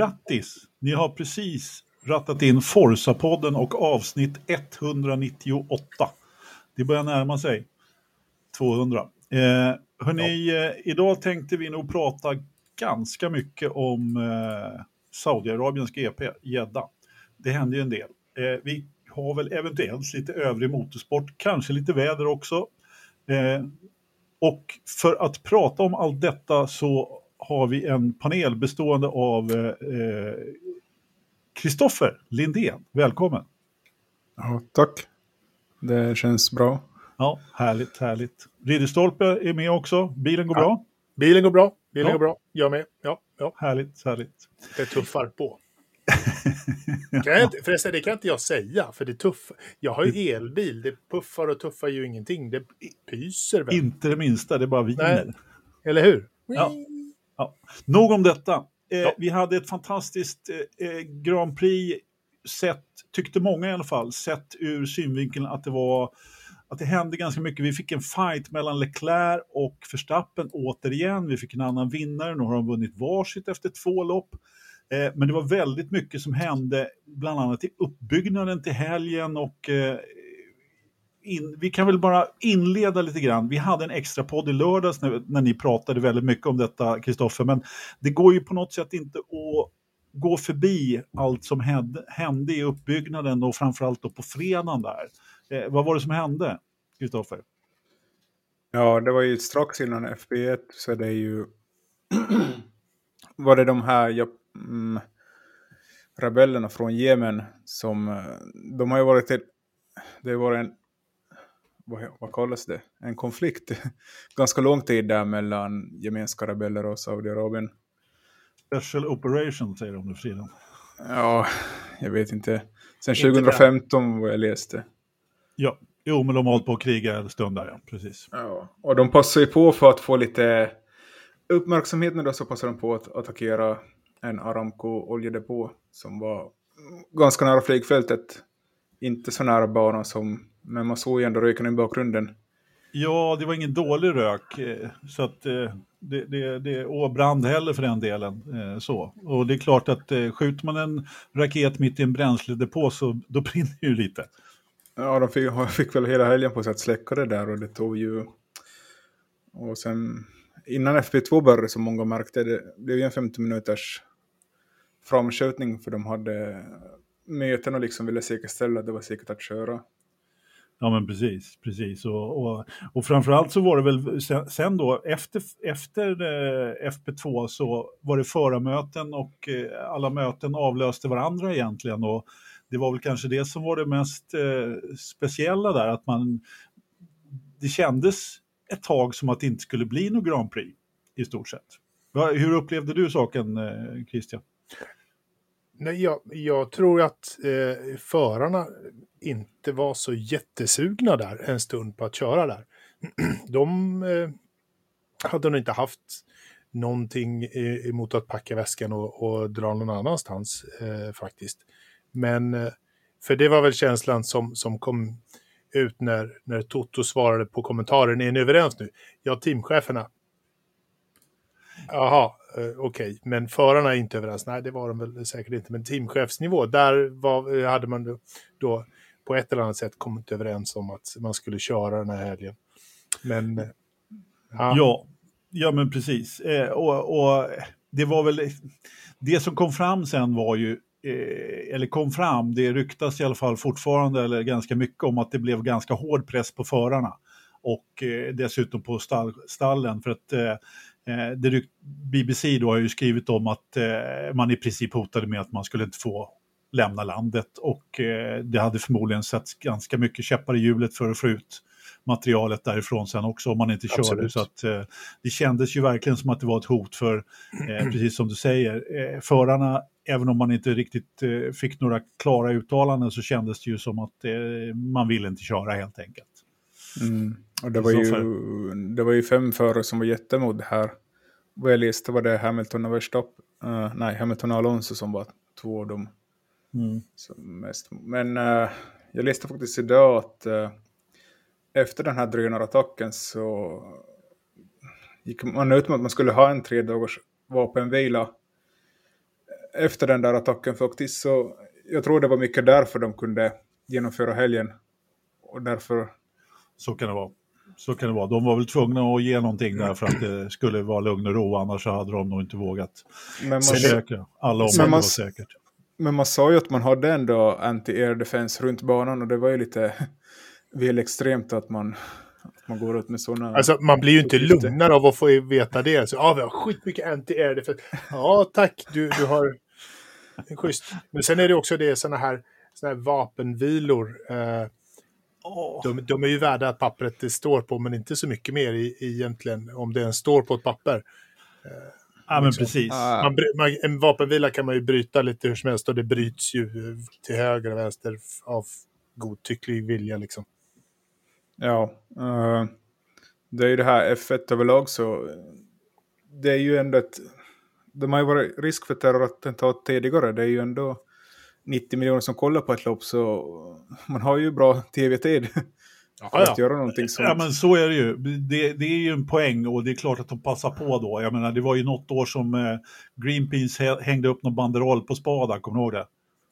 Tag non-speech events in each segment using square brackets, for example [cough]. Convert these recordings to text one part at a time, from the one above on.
grattis! Ni har precis rattat in Forsa-podden och avsnitt 198. Det börjar närma sig 200. Eh, hörni, ja. eh, idag tänkte vi nog prata ganska mycket om eh, Saudiarabiens GP, Jeddah. Det hände ju en del. Eh, vi har väl eventuellt lite övrig motorsport, kanske lite väder också. Eh, och för att prata om allt detta så har vi en panel bestående av Kristoffer eh, Lindén. Välkommen! Ja, tack. Det känns bra. Ja, härligt, härligt. Ridderstolpe är med också. Bilen går ja. bra? Bilen går bra. Bilen ja. går bra. Jag med. Ja, ja. Härligt, härligt. Det tuffar på. [laughs] kan jag inte, förresten, det kan inte jag säga, för det tuffar. Jag har ju elbil, det puffar och tuffar ju ingenting. Det pyser väl? Inte det minsta, det bara viner. Nej. Eller hur? Ja. Ja. Nog om detta. Eh, ja. Vi hade ett fantastiskt eh, eh, Grand Prix sett, tyckte många i alla fall, sett ur synvinkeln att det var att det hände ganska mycket. Vi fick en fight mellan Leclerc och Verstappen återigen. Vi fick en annan vinnare, nu har de vunnit varsitt efter två lopp. Eh, men det var väldigt mycket som hände, bland annat i uppbyggnaden till helgen och eh, in, vi kan väl bara inleda lite grann. Vi hade en extra podd i lördags när, när ni pratade väldigt mycket om detta, Kristoffer, men det går ju på något sätt inte att gå förbi allt som hände, hände i uppbyggnaden och framförallt då på fredagen där. Eh, vad var det som hände, Kristoffer? Ja, det var ju strax innan FB1 så det är ju [clears throat] var det de här mm, rebellerna från Jemen som eh, de har ju varit till, det var en vad, vad kallas det? En konflikt [laughs] ganska lång tid där mellan jemenska rebeller och Saudiarabien. Special Operation säger de nu för tiden. Ja, jag vet inte. Sen 2015 vad jag läste. Ja, jo men de har hållit på att kriga en stund där, ja. Precis. Ja, och de passar ju på för att få lite uppmärksamhet nu då så passar de på att attackera en Aramco-oljedepå som var ganska nära flygfältet. Inte så nära banan som, men man såg ju ändå röken i bakgrunden. Ja, det var ingen dålig rök. Eh, så att eh, det, det, det, och brand heller för den delen. Eh, så. Och det är klart att skjuter man en raket mitt i en bränsledepå så då [laughs] brinner ju lite. Ja, de fick, [laughs] fick väl hela helgen på sig att släcka det där och det tog ju... Och sen innan FP2 började som många märkte, det blev ju en 50 minuters framskjutning för de hade möten och liksom ville säkerställa att det var säkert att köra. Ja men precis, precis. Och, och, och framförallt så var det väl sen, sen då efter, efter eh, FP2 så var det förarmöten och eh, alla möten avlöste varandra egentligen. Och det var väl kanske det som var det mest eh, speciella där, att man det kändes ett tag som att det inte skulle bli något Grand Prix i stort sett. Hur upplevde du saken eh, Christian? Nej, jag, jag tror att eh, förarna inte var så jättesugna där en stund på att köra där. [clears throat] De eh, hade nog inte haft någonting eh, emot att packa väskan och, och dra någon annanstans eh, faktiskt. Men eh, för det var väl känslan som, som kom ut när, när Toto svarade på kommentaren. Är ni överens nu? Ja, teamcheferna. Jaha, Eh, okej, okay. men förarna är inte överens. Nej, det var de väl säkert inte. Men teamchefsnivå, där var, eh, hade man då på ett eller annat sätt kommit överens om att man skulle köra den här helgen. Men... Eh, ja, ja, ja men precis. Eh, och, och det var väl... Det som kom fram sen var ju eh, eller kom fram, det ryktas i alla fall fortfarande eller ganska mycket om att det blev ganska hård press på förarna och eh, dessutom på stall, stallen för att det, BBC då har ju skrivit om att eh, man i princip hotade med att man skulle inte få lämna landet och eh, det hade förmodligen sett ganska mycket käppar i hjulet för att få ut materialet därifrån sen också om man inte Absolut. körde. Så att, eh, det kändes ju verkligen som att det var ett hot för, eh, precis som du säger, eh, förarna, även om man inte riktigt eh, fick några klara uttalanden så kändes det ju som att eh, man ville inte köra helt enkelt. Mm. Och det, var ju, det var ju fem förare som var jättemot det här. Vad jag läste var det Hamilton och Verstappen, uh, nej Hamilton och Alonso som var två av dem. Mm. Som mest. Men uh, jag läste faktiskt idag att uh, efter den här drönarattacken så gick man ut med att man skulle ha en tre dagars vapenvila efter den där attacken faktiskt. Så jag tror det var mycket därför de kunde genomföra helgen. Och därför... Så kan det vara. Så kan det vara. De var väl tvungna att ge någonting där för att det skulle vara lugn och ro, annars hade de nog inte vågat men man, försöka. Alla områden var säkert. Men man sa ju att man hade ändå anti-air defense runt banan och det var ju lite [laughs] väl extremt att man, att man går ut med sådana... Alltså man blir ju inte lugnare av att få veta det. Så, ja, vi har skitmycket anti-air defense. Ja, tack, du, du har... Schysst. Men sen är det också det sådana här, såna här vapenvilor. Eh, Oh. De, de, är ju värda att pappret det står på, men inte så mycket mer i, egentligen, om det ens står på ett papper. Eh, ja, men liksom. precis. Man, man, en vapenvila kan man ju bryta lite hur som helst och det bryts ju till höger och vänster av godtycklig vilja. Liksom. Ja, uh, det är ju det här F1 överlag så det är ju ändå ett... De har ju varit risk för terrorattentat tidigare, det är ju ändå 90 miljoner som kollar på ett lopp så man har ju bra tv-tid. Ja, att ja. göra någonting sånt. Ja, men så är det ju. Det, det, är ju en poäng och det är klart att de passar på då. Jag menar, det var ju något år som eh, Greenpeace hängde upp någon banderoll på Spada, kommer du ihåg det?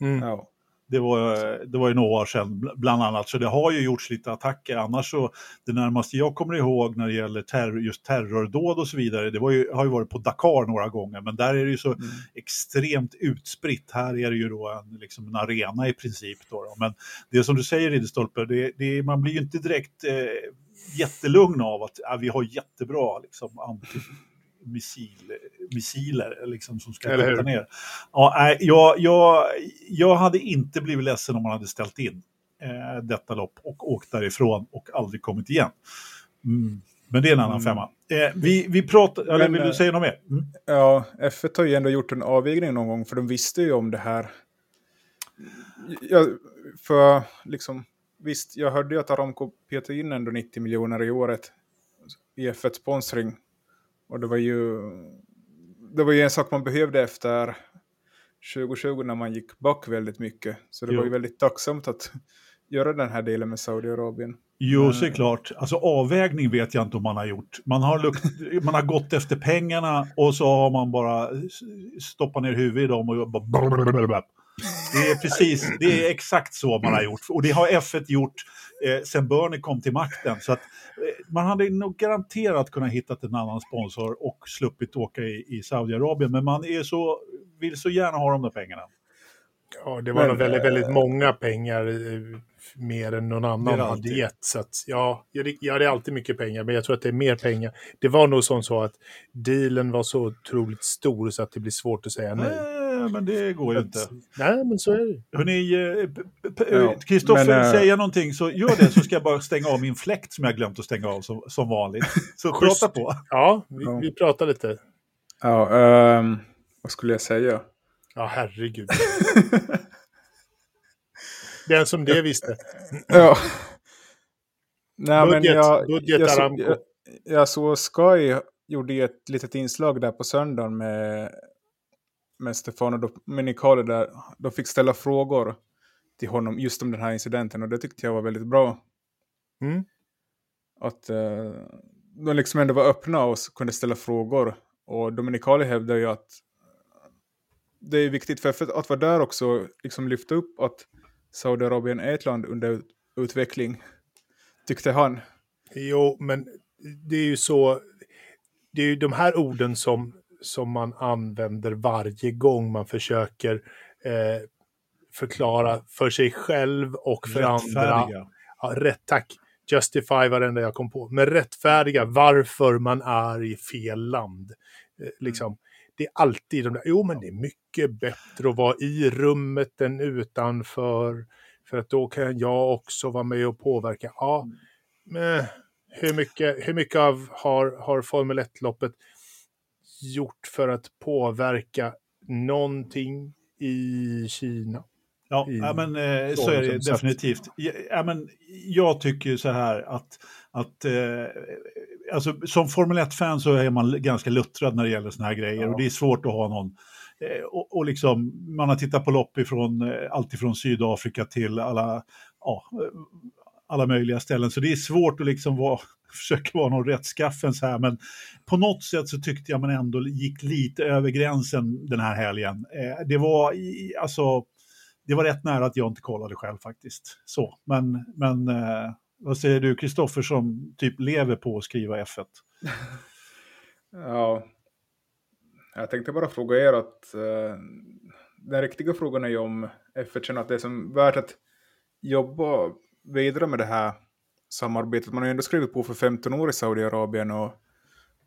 Mm. Ja. Det var, det var ju några år sedan bland annat, så det har ju gjorts lite attacker. Annars så, det närmaste jag kommer ihåg när det gäller terror, just terrordåd och så vidare, det ju, har ju varit på Dakar några gånger, men där är det ju så mm. extremt utspritt. Här är det ju då en, liksom en arena i princip. Då, då. Men det som du säger Ridderstolpe, det, det, man blir ju inte direkt eh, jättelugn av att ja, vi har jättebra liksom, anti missil, missiler liksom, som ska skjuta ner. Ja, jag, jag, jag hade inte blivit ledsen om man hade ställt in eh, detta lopp och åkt därifrån och aldrig kommit igen. Mm. Men det är en annan mm. femma. Eh, vi, vi pratar, Men, eller vill du säga något mer? Mm. Ja, F1 har ju ändå gjort en avvägning någon gång, för de visste ju om det här. Ja, för liksom, visst, jag hörde ju att Aramco petade in ändå 90 miljoner i året i F1-sponsring och det var ju, det var ju en sak man behövde efter 2020 när man gick back väldigt mycket. Så det jo. var ju väldigt tacksamt att [laughs] göra den här delen med Saudiarabien. Jo, såklart. Alltså avvägning vet jag inte om man har gjort. Man har, lukt, [laughs] man har gått efter pengarna och så har man bara stoppat ner huvudet i dem och bara... Det är precis, det är exakt så man har gjort. Och det har F1 gjort eh, sen Bernie kom till makten. Så att, eh, man hade nog garanterat kunnat hitta en annan sponsor och sluppit åka i, i Saudiarabien. Men man är så, vill så gärna ha de där pengarna. Ja, det var Men, nog väldigt, väldigt eh, många pengar eh, mer än någon annan hade gett. Så att, ja, ja, det är alltid mycket pengar, men jag tror att det är mer pengar. Det var nog som så att dealen var så otroligt stor så att det blir svårt att säga nej. Nej, men det går ju inte. Nej, men så är det. Hörrni, Kristoffer, äh, säga någonting så gör det så ska jag bara stänga av min fläkt som jag glömt att stänga av som, som vanligt. Så [laughs] prata på. Ja, vi, vi pratar lite. Ja, um, vad skulle jag säga? Ja, herregud. [laughs] Den som det visste. ja. Nej, budget, men jag, budget jag, jag, jag, jag såg Sky gjorde ett litet inslag där på söndagen med, med Stefano Domenicali där de fick ställa frågor till honom just om den här incidenten och det tyckte jag var väldigt bra. Mm. Att uh, de liksom ändå var öppna och kunde ställa frågor. Och Dominicali hävdar ju att det är viktigt för att vara där också, liksom lyfta upp att Saudiarabien är ett land under utveckling, tyckte han. Jo, men det är ju så, det är ju de här orden som, som man använder varje gång man försöker eh, förklara för sig själv och för andra. Ja, rätt, tack. Justify varenda jag kom på. Men rättfärdiga varför man är i fel land. Eh, liksom det är alltid de där, jo men det är mycket bättre att vara i rummet än utanför. För att då kan jag också vara med och påverka. Ja, mm. men hur mycket, hur mycket av har, har Formel 1-loppet gjort för att påverka någonting i Kina? Ja, ja men eh, så är det definitivt. Ja, men, jag tycker så här att, att eh, alltså, som Formel 1-fan så är man ganska luttrad när det gäller såna här grejer ja. och det är svårt att ha någon eh, och, och liksom, man har tittat på lopp ifrån eh, allt ifrån Sydafrika till alla, ja, alla möjliga ställen. Så det är svårt att liksom vara, [laughs] försöka vara någon rättskaffens här. Men på något sätt så tyckte jag man ändå gick lite över gränsen den här helgen. Eh, det var i, alltså, det var rätt nära att jag inte kollade själv faktiskt. Så, men, men eh, vad säger du Kristoffer som typ lever på att skriva F1? [laughs] ja, jag tänkte bara fråga er att eh, den riktiga frågan är ju om F1 känner att det är som värt att jobba vidare med det här samarbetet. Man har ju ändå skrivit på för 15 år i Saudiarabien och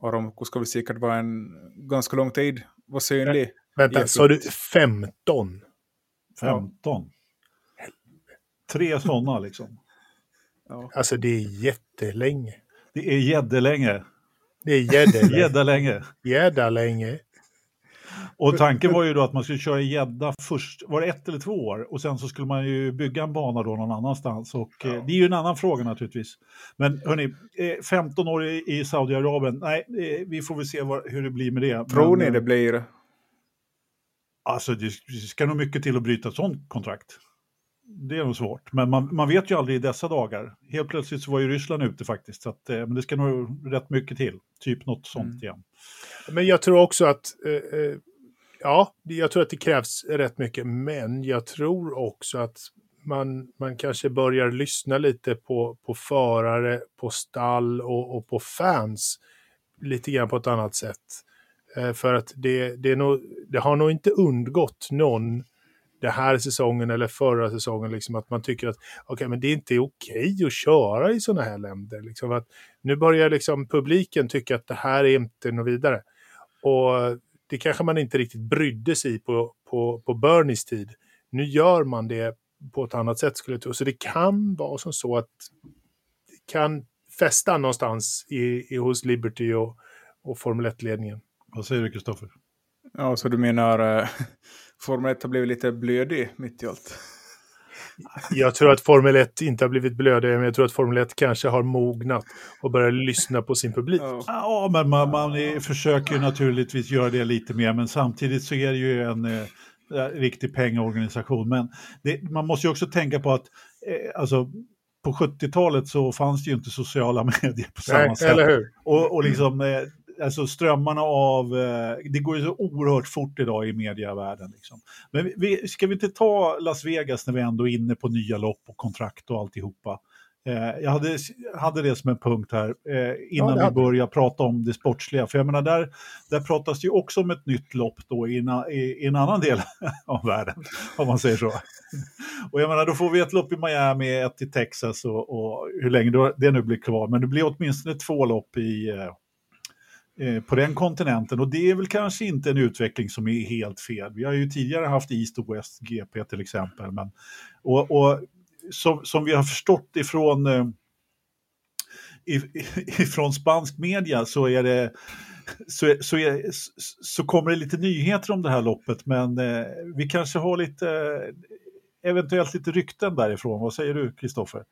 Aramco ska väl säkert vara en ganska lång tid. Vad säger ni? Vänta, sa du 15? 15? Tre sådana liksom. Ja. Alltså det är jättelänge. Det är jättelänge. Det är jäddelänge. [laughs] Jäddalänge. Jäddalänge. Och tanken var ju då att man skulle köra gädda först, var det ett eller två år? Och sen så skulle man ju bygga en bana då någon annanstans. Och eh, ja. det är ju en annan fråga naturligtvis. Men hörni, 15 eh, år i, i Saudiarabien, nej, eh, vi får väl se vad, hur det blir med det. Tror Men, ni det blir? Alltså det ska nog mycket till att bryta ett sånt kontrakt. Det är nog svårt, men man, man vet ju aldrig i dessa dagar. Helt plötsligt så var ju Ryssland ute faktiskt, så att, men det ska nog rätt mycket till. Typ något sånt mm. igen. Men jag tror också att eh, ja, jag tror att det krävs rätt mycket, men jag tror också att man, man kanske börjar lyssna lite på, på förare, på stall och, och på fans lite grann på ett annat sätt. Eh, för att det, det, är nog, det har nog inte undgått någon den här säsongen eller förra säsongen, liksom, att man tycker att okay, men det är inte okej att köra i sådana här länder. Liksom, att nu börjar liksom publiken tycka att det här är inte något vidare. Och det kanske man inte riktigt brydde sig på, på, på Bernies tid. Nu gör man det på ett annat sätt skulle jag tro. Så det kan vara som så att det kan fästa någonstans i, i, hos Liberty och, och Formel 1-ledningen. Vad säger du, Kristoffer? Ja, så du menar uh, [laughs] Formel 1 har blivit lite blödig mitt i allt? Jag tror att Formel 1 inte har blivit blödig, men jag tror att Formel 1 kanske har mognat och börjat lyssna på sin publik. Ja, men man, man försöker ju naturligtvis göra det lite mer, men samtidigt så är det ju en eh, riktig pengaorganisation. Men det, man måste ju också tänka på att eh, alltså, på 70-talet så fanns det ju inte sociala [laughs] medier på samma Nej, sätt. Och, och liksom, eh, alltså strömmarna av, eh, det går ju så oerhört fort idag i medievärlden. Liksom. Men vi, ska vi inte ta Las Vegas när vi ändå är inne på nya lopp och kontrakt och alltihopa? Eh, jag hade, hade det som en punkt här eh, innan ja, vi börjar prata om det sportsliga. För jag menar, där, där pratas det ju också om ett nytt lopp då i, i, i en annan del [laughs] av världen, om man säger så. Och jag menar, då får vi ett lopp i Miami, ett i Texas och, och hur länge det nu blir kvar. Men det blir åtminstone två lopp i, Eh, Eh, på den kontinenten och det är väl kanske inte en utveckling som är helt fel. Vi har ju tidigare haft East och West GP till exempel. Men, och, och som, som vi har förstått ifrån, eh, [laughs] ifrån spansk media så är det så, så, är, så kommer det lite nyheter om det här loppet men eh, vi kanske har lite eh, eventuellt lite rykten därifrån. Vad säger du Kristoffer?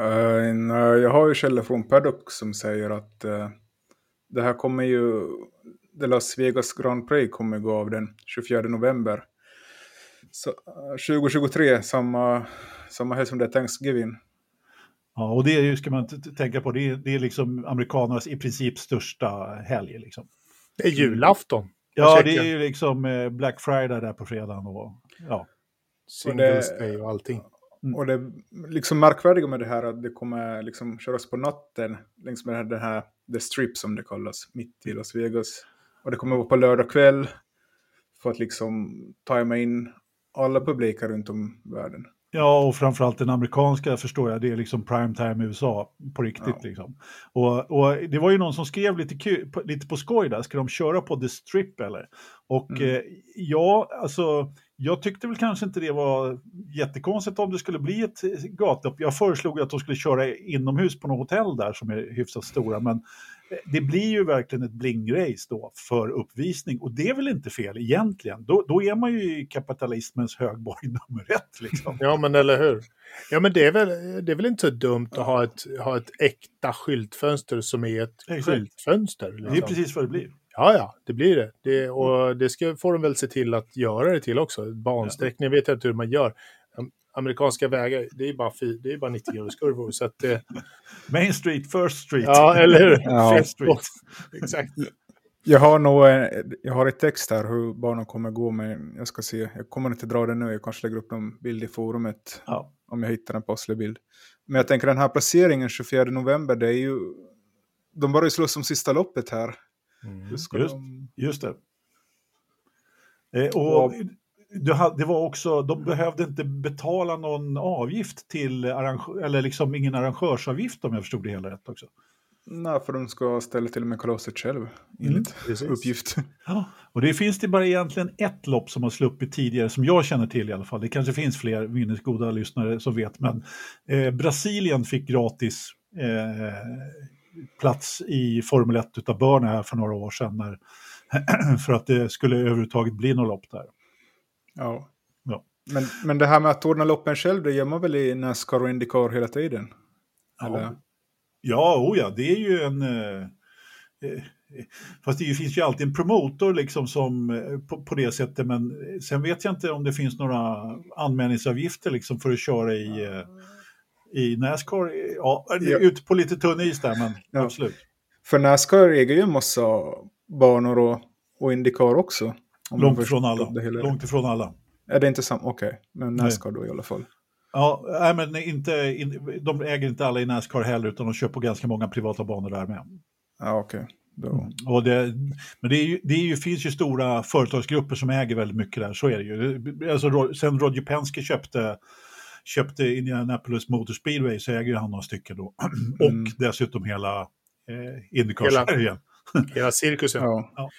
Uh, jag har ju källor från Paddock som säger att uh det här kommer ju, The Las Vegas Grand Prix kommer gå av den 24 november. Så, 2023, eh, samma, samma helg som det är Thanksgiving. Ja, och det ska man tänka på, det är, det är liksom amerikanernas i princip största helg. Liksom. Det är julafton. Ja, det är ju liksom eh, Black Friday där på fredagen och ja. Singles Day och allting. Mm. Och det liksom märkvärdiga med det här är att det kommer liksom köras på natten längs med den här The Strip som det kallas, mitt i Las Vegas. Och det kommer vara på lördag kväll för att liksom tajma in alla publiker runt om världen. Ja, och framförallt den amerikanska förstår jag, det är liksom primetime USA på riktigt. Ja. Liksom. Och, och, det var ju någon som skrev lite, kul, lite på skoj där, ska de köra på The Strip eller? Och mm. eh, ja, alltså jag tyckte väl kanske inte det var jättekonstigt om det skulle bli ett gatlopp. Jag föreslog att de skulle köra inomhus på något hotell där som är hyfsat stora, men det blir ju verkligen ett blingrace då för uppvisning och det är väl inte fel egentligen. Då, då är man ju i kapitalismens högborg [laughs] nummer ett. Liksom. Ja, men eller hur. Ja, men det är väl, det är väl inte så dumt att ha ett, ha ett äkta skyltfönster som är ett Exakt. skyltfönster. Liksom. Det är liksom. precis vad det blir. Ja, ja, det blir det. det och det ska, får de väl se till att göra det till också. Bansträckning ja. vet jag inte hur man gör. Amerikanska vägar, det är bara, det är bara 90 graders kurvor. Så att, eh... Main Street, First Street. Ja, eller hur? Ja. Street. Exakt. Jag har, nog, jag har ett text här hur barnen kommer gå, men jag ska se. Jag kommer inte dra den nu, jag kanske lägger upp någon bild i forumet. Ja. Om jag hittar en passlig bild. Men jag tänker den här placeringen 24 november, det är ju... De börjar ju slåss om sista loppet här. Mm. Just, de... just det. Eh, och det var också, de behövde inte betala någon avgift till arrangör, eller liksom ingen arrangörsavgift om jag förstod det hela rätt också. Nej, för de ska ställa till med kalaset själv, enligt mm, uppgift. Ja, och det finns det bara egentligen ett lopp som har sluppit tidigare, som jag känner till i alla fall. Det kanske finns fler minnesgoda lyssnare som vet, men eh, Brasilien fick gratis eh, plats i Formel 1 utav Börne här för några år sedan, när, [clears throat] för att det skulle överhuvudtaget bli något lopp där. Ja. ja. Men, men det här med att ordna loppen själv, det gör man väl i Nascar och Indycar hela tiden? Eller? Ja. Ja, oh ja, det är ju en... Eh, eh, fast det finns ju alltid en promotor liksom som, eh, på, på, det sättet, men sen vet jag inte om det finns några anmälningsavgifter liksom för att köra i, eh, i Nascar. Ja, ja. ute på lite tunn is där, men ja. absolut. För Nascar äger ju en massa banor och, och Indycar också. Långt ifrån alla. Långt ifrån alla. Är det inte samma? Okej, okay. men Nascar Nej. då i alla fall. Ja, nej, men inte, in, de äger inte alla i Nascar heller utan de kör på ganska många privata banor där med. Ja, okej. Okay. Då... Och det, men det, är ju, det är ju, finns ju stora företagsgrupper som äger väldigt mycket där, så är det ju. Alltså, sen Roger Penske köpte, köpte Indianapolis Motor Speedway så äger han några stycken då. [clears throat] Mm. Och dessutom hela eh, Indycar-serien. Hela, hela cirkusen. Ja. ja.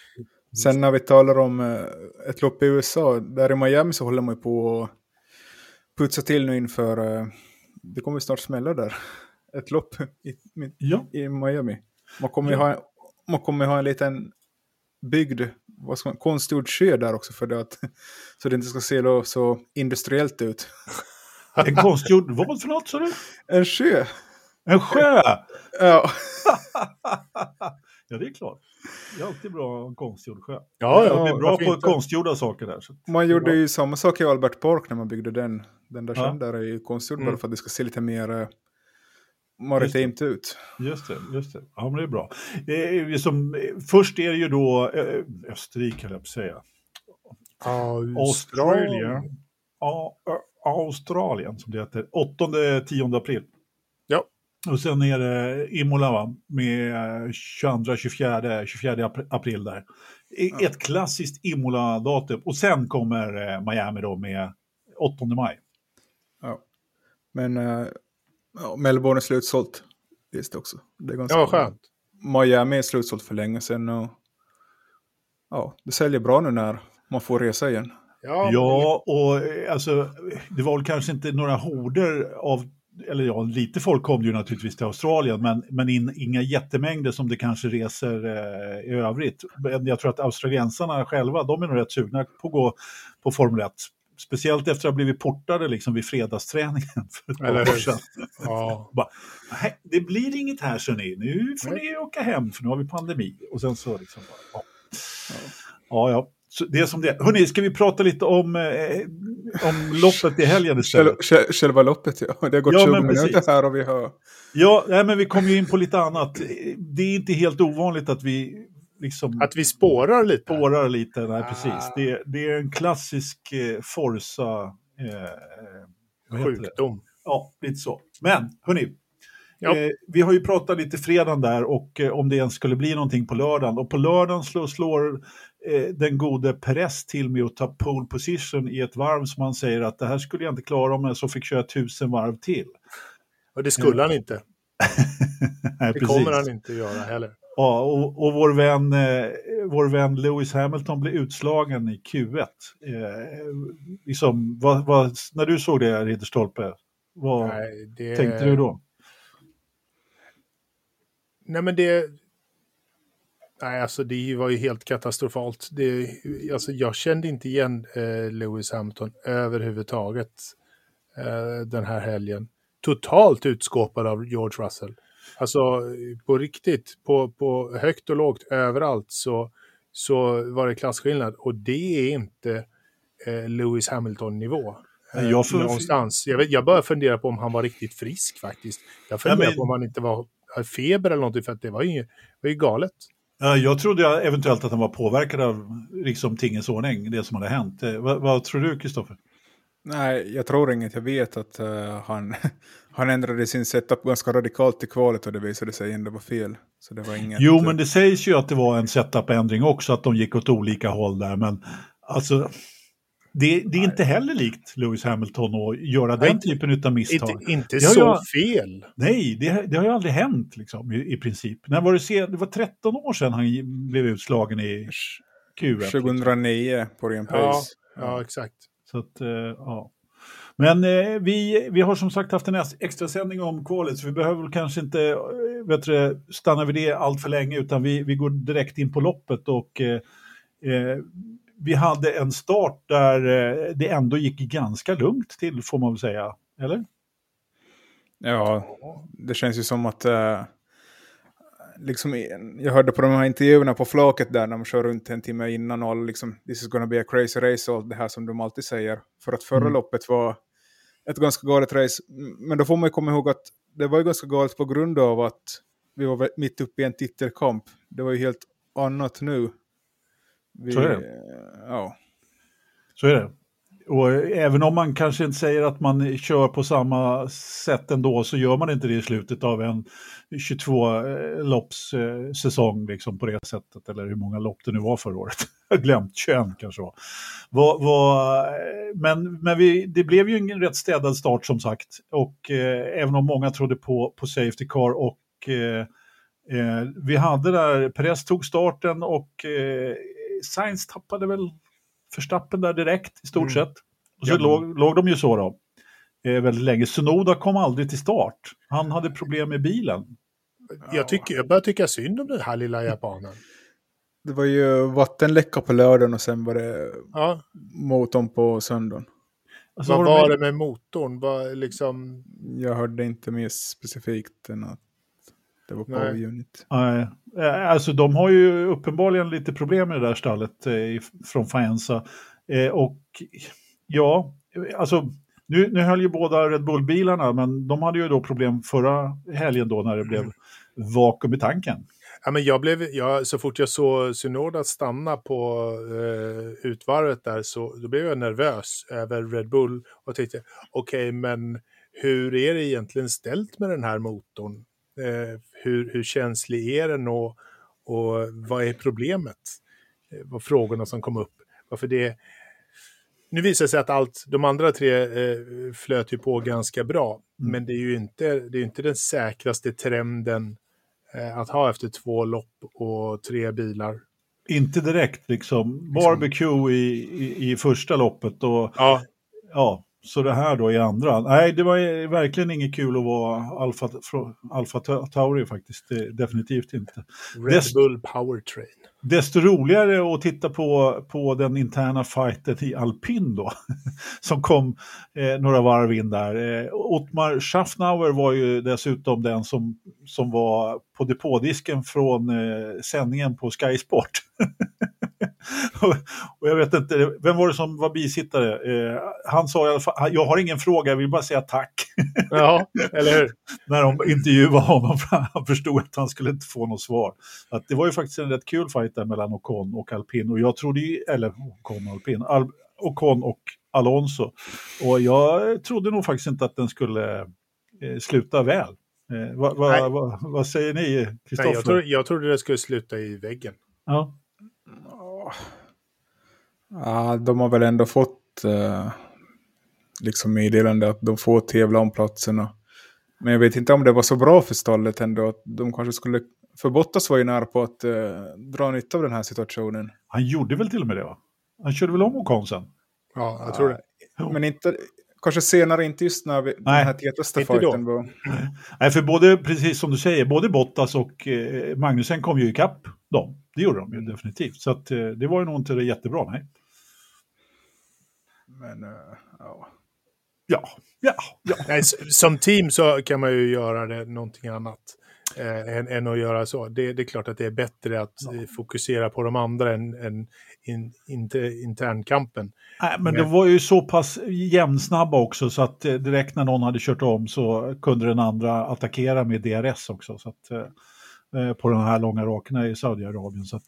Sen när vi talar om eh, ett lopp i USA, där i Miami så håller man på att putsa till nu inför, uh, det kommer snart smälla där, ett lopp i, ja. i Miami. Man kommer, ja. ha, man kommer ha en liten byggd, vad ska man, konstgjord sjö där också för det att, [laughs] så det inte ska se så industriellt ut. [laughs] En konstgjord, vad för något sa du? En sjö. En sjö? Ja. [laughs] ja, det är klart. Det är alltid bra en konstgjord sjö. Ja, ja, de är bra på inte? konstgjorda saker där. man gjorde ju samma sak i Albert Park när man byggde den. Den där ja. sjön där är ju konstgjord mm. bara för att det ska se lite mer uh, maritimt ut. Just det, just det. Ja, men det är bra. Eh, som, först är det ju då eh, Österrike, höll jag på att säga. Australien. Australien som det heter. 8-10 april. Ja. Och sen är det Imola va? med 22, 24, 24 april där. Ja. Ett klassiskt Imola-datum. Och sen kommer eh, Miami då med 8 maj. Ja. Men äh, ja, Melbourne är slutsålt. Visst också. Det är ganska ja, skönt. Miami är slutsålt för länge sedan. Och, ja, det säljer bra nu när man får resa igen. Ja, ja och eh, alltså, det var väl kanske inte några horder av eller ja, lite folk kom ju naturligtvis till Australien, men, men in, inga jättemängder som det kanske reser eh, i övrigt. Jag tror att australiensarna själva, de är nog rätt sugna på att gå på Formel 1. Speciellt efter att ha blivit portade liksom vid fredagsträningen [laughs] för ett par år sedan. Ja. [laughs] Bara, det blir inget här så ni, nu får ni åka hem för nu har vi pandemi. Och sen så liksom bara, ja. ja, ja. Så det är som det Hörrni, ska vi prata lite om, eh, om loppet i helgen istället? Själva loppet, ja. Det har gått ja, 20 minuter här och vi har... Ja, nej, men vi kommer ju in på lite annat. Det är inte helt ovanligt att vi liksom... Att vi spårar lite? Spårar lite, nej ah. precis. Det, det, är en klassisk eh, Forza... Eh, Sjukdom. Ja, lite så. Men, hörni. Ja. Eh, vi har ju pratat lite fredagen där och eh, om det ens skulle bli någonting på lördagen. Och på lördagen slår, slår den gode Perez till med att ta pole position i ett varv som han säger att det här skulle jag inte klara om jag så fick köra tusen varv till. Och det skulle han inte. [laughs] Nej, det kommer han inte göra heller. Ja, och, och vår, vän, eh, vår vän Lewis Hamilton blev utslagen i Q1. Eh, liksom, vad, vad, när du såg det, Ridderstolpe, vad Nej, det... tänkte du då? Nej, men det... Nej, alltså det var ju helt katastrofalt. Det, alltså, jag kände inte igen eh, Lewis Hamilton överhuvudtaget eh, den här helgen. Totalt utskåpad av George Russell. Alltså på riktigt, på, på högt och lågt, överallt så, så var det klasskillnad. Och det är inte eh, Lewis Hamilton-nivå. Eh, jag, för... någonstans. Jag, vet, jag börjar fundera på om han var riktigt frisk faktiskt. Jag funderar ja, men... på om han inte var feber eller någonting, för att det var ju, var ju galet. Jag trodde eventuellt att han var påverkad av liksom, tingens ordning, det som hade hänt. Eh, vad, vad tror du, Kristoffer? Nej, jag tror inget. Jag vet att uh, han, [laughs] han ändrade sin setup ganska radikalt i kvalet och det visade sig ändå vara fel. Så det var inget, jo, men det sägs ju att det var en setup-ändring också, att de gick åt olika håll där. Men alltså, det, det är inte heller likt Lewis Hamilton att göra nej, den typen av misstag. Inte, inte så jag, fel. Nej, det, det, har ju aldrig hänt liksom, i, i princip. När var det, det var 13 år sedan han blev utslagen i Q1. 2009 på ren. Ja, ja, exakt. Så att, uh, ja. Men eh, vi, vi har som sagt haft en extra sändning om kvalet så vi behöver kanske inte eh, vet du, stanna vid det allt för länge utan vi, vi går direkt in på loppet och eh, eh vi hade en start där eh, det ändå gick ganska lugnt till får man väl säga, eller? Ja, det känns ju som att uh, liksom, jag hörde på de här intervjuerna på flaket där när de kör runt en timme innan och liksom, this is gonna be a crazy race och det här som de alltid säger. För att förra mm. loppet var ett ganska galet race, men då får man ju komma ihåg att det var ju ganska galet på grund av att vi var mitt uppe i en titelkamp. Det var ju helt annat nu. Vi, så är det. Ja. Så är det. Och även om man kanske inte säger att man kör på samma sätt ändå så gör man inte det i slutet av en 22-lopps eh, säsong liksom på det sättet. Eller hur många lopp det nu var förra året. [laughs] Jag har glömt, 21 kanske var. var, var men men vi, det blev ju en rätt städad start som sagt. Och eh, även om många trodde på, på Safety Car och eh, eh vi hade där, Perez tog starten och eh, Sainz tappade väl förstappen där direkt i stort mm. sett. Och så ja. låg, låg de ju så då. Eh, väldigt länge. Sunoda kom aldrig till start. Han hade problem med bilen. Jag, tycker, jag börjar tycka synd om den här lilla japanen. [laughs] Det var ju vattenläcka på lördagen och sen var det ja. motorn på söndagen. Alltså, Vad var, det med motorn? Var liksom... Jag hörde inte mer specifikt än att det var Power Nej. Unit. Nej, eh, alltså de har ju uppenbarligen lite problem med det där stallet eh, från Faenza. Eh, och ja, alltså nu, nu höll ju båda Red Bull-bilarna, men de hade ju då problem förra helgen då när det blev mm. vakuum i tanken. Ja, men jag blev, jag, så fort jag såg Synoda stanna på eh, utvarvet där så då blev jag nervös över Red Bull och tänkte okej, okay, men hur är det egentligen ställt med den här motorn? Eh, hur, hur känslig är den och, och vad är problemet? Eh, var frågorna som kom upp. Varför det... Nu visar det sig att allt, de andra tre eh, flöt ju på ganska bra, mm. men det är ju inte, det är inte den säkraste trenden eh, att ha efter två lopp och tre bilar. Inte direkt liksom. Barbecue i, i, i första loppet och ja. ja, så det här då i andra. Nej, det var verkligen inget kul att vara Alfa, Alfa Tauri faktiskt. Det, definitivt inte. Red Dest Bull Powertrain. Desto roligare att titta på, på den interna fighten i alpin då. [laughs] som kom eh, några varv in där. Eh, Ottmar Schaffnauer var ju dessutom den som, som var på depådisken från eh, sändningen på Sky Sport. [laughs] och jag vet inte, vem var det som var bisittare? Eh, han sa i alla fall, jag har ingen fråga, jag vill bara säga tack. [laughs] ja, eller hur? När de intervjuade honom, han förstod att han skulle inte få något svar. Att det var ju faktiskt en rätt kul fight där mellan Ocon och Alpin. Och jag trodde ju, eller Ocon och Alpin, Al, Ocon och Alonso. Och jag trodde nog faktiskt inte att den skulle eh, sluta väl. Eh, vad va, va, va, säger ni, Kristoffer? Jag, jag trodde det skulle sluta i väggen. Ja. Ja, de har väl ändå fått uh, liksom meddelande att de får tävla om platserna. Men jag vet inte om det var så bra för stallet ändå. Att de kanske skulle... För Bottas var ju nära på att uh, dra nytta av den här situationen. Han gjorde väl till och med det va? Han körde väl om Ocon sen? Ja, jag tror det. Men inte, kanske senare, inte just när vi, Nej, den här tätaste fighten var. Nej, för både, precis som du säger, både Bottas och eh, Magnusen kom ju ikapp dem. Det gjorde de ju definitivt. Så att, eh, det var ju nog inte jättebra, nej. Men, uh, ja. Ja, ja, ja. Nej, som team så kan man ju göra det någonting annat. eh, än, än, att göra så. Det, det, är klart att det är bättre att ja. fokusera på de andra än, än in, inte internkampen. Nej, men, men det var ju så pass jämnsnabba också så att direkt när någon hade kört om så kunde den andra attackera med DRS också. Så att, eh, på de här långa rakerna i Saudiarabien. Så att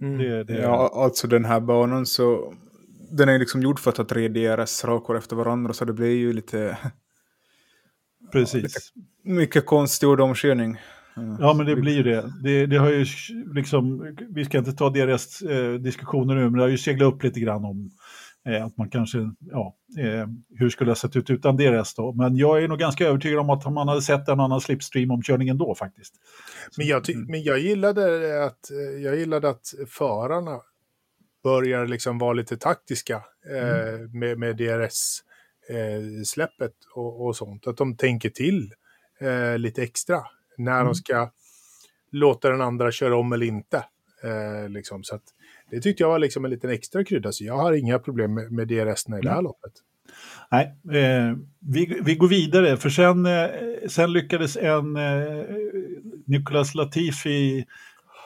mm. det, det... Ja, alltså den här banan så den är liksom gjord för att ha tre DRS-rakor efter varandra så det blir ju lite... Precis. Ja, lite mycket konstgjord omkörning. Ja, men det blir ju det. det. Det, har ju liksom, vi ska inte ta deras eh, diskussioner nu, men det har ju seglat upp lite grann om eh, att man kanske, ja, eh, hur skulle det ha sett ut utan DRS då? Men jag är nog ganska övertygad om att man hade sett en annan slipstream-omkörning ändå faktiskt. Men jag, mm. men jag gillade att, jag gillade att förarna börjar liksom vara lite taktiska eh, mm. med, med DRS-släppet eh, och, och, sånt. Att de tänker till eh, lite extra när mm. de ska låta den andra köra om eller inte. Eh, liksom. Så att, det tyckte jag var liksom en liten extra krydda, så jag har inga problem med, med DRS i det här mm. loppet. Nej, eh, vi, vi går vidare, för sen, eh, sen lyckades en eh, Nicolas Latifi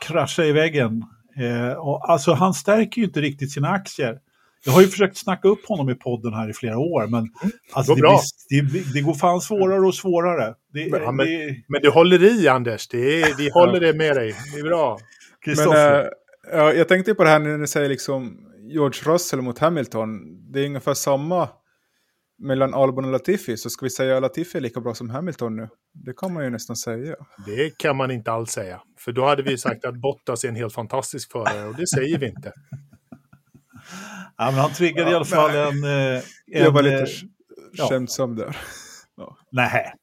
krascha i väggen Eh, och alltså han stärker ju inte riktigt sina aktier. Jag har ju försökt snacka upp honom i podden här i flera år, men mm, alltså, det, blir, det, det, går fan svårare och svårare. Det, men, men, men, du håller i, Anders. Är, vi [laughs] håller det med dig. Det är bra. Men, äh, ja, jag tänkte på det här när du säger liksom George Russell mot Hamilton. Det är ungefär samma mellan Albon och Latifi, så ska vi säga att Latifi är lika bra som Hamilton nu? Det kan man ju nästan säga. Det kan man inte alls säga, för då hade vi sagt att Bottas är en helt fantastisk förare och det säger vi inte. Ja, men han triggade ja, i alla fall en, en... Eh, Jag var lite ja. skämtsam där. Ja. Nej.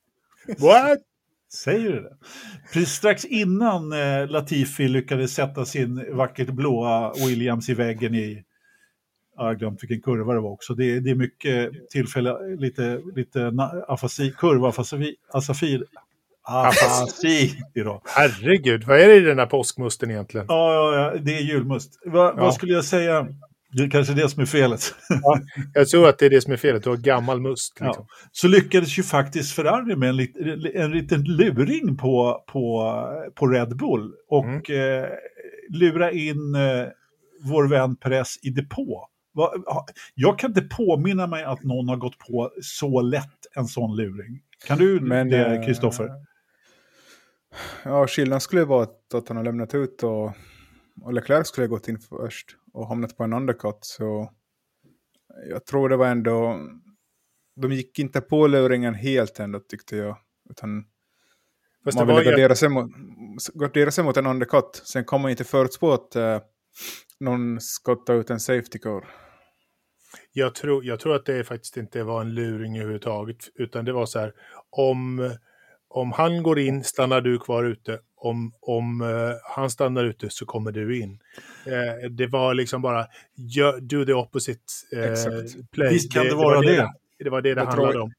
What? Säger du det? Precis strax innan eh, Latifi lyckades sätta sin vackert blåa Williams i väggen i jag har glömt vilken kurva det var också. Det, det är mycket tillfälle, lite, lite afasi, kurva, afasi, asafir, afasi idag. Herregud, vad är det i den här påskmusten egentligen? Ja, ja, ja det är julmust. Va, ja. Vad skulle jag säga? Det är kanske det som är felet. Ja, jag tror att det är det som är felet, du har gammal must. Liksom. Ja. Så lyckades ju faktiskt Ferrari med en, lit, en liten luring på, på, på Red Bull och mm. eh, lura in eh, vår vän Perez i depå. Jag kan inte påminna mig att någon har gått på så lätt en sån luring. Kan du Men, det, eh, Kristoffer? Ja, skillnaden skulle vara att han har lämnat ut och, och Leclerc skulle ha gått in först och hamnat på en undercut. Så jag tror det var ändå... De gick inte på luringen helt ändå tyckte jag. Utan Fast man ville gardera, sig mot, gardera sig mot en undercut. Sen kom man inte förutspå att eh, någon skottade ut en safety car. Jag tror, jag tror att det faktiskt inte var en luring överhuvudtaget, utan det var så här, om, om han går in stannar du kvar ute, om, om uh, han stannar ute så kommer du in. Uh, det var liksom bara, do the opposite uh, play. Visst kan det, det vara det. Det, det var det det, det handlade om.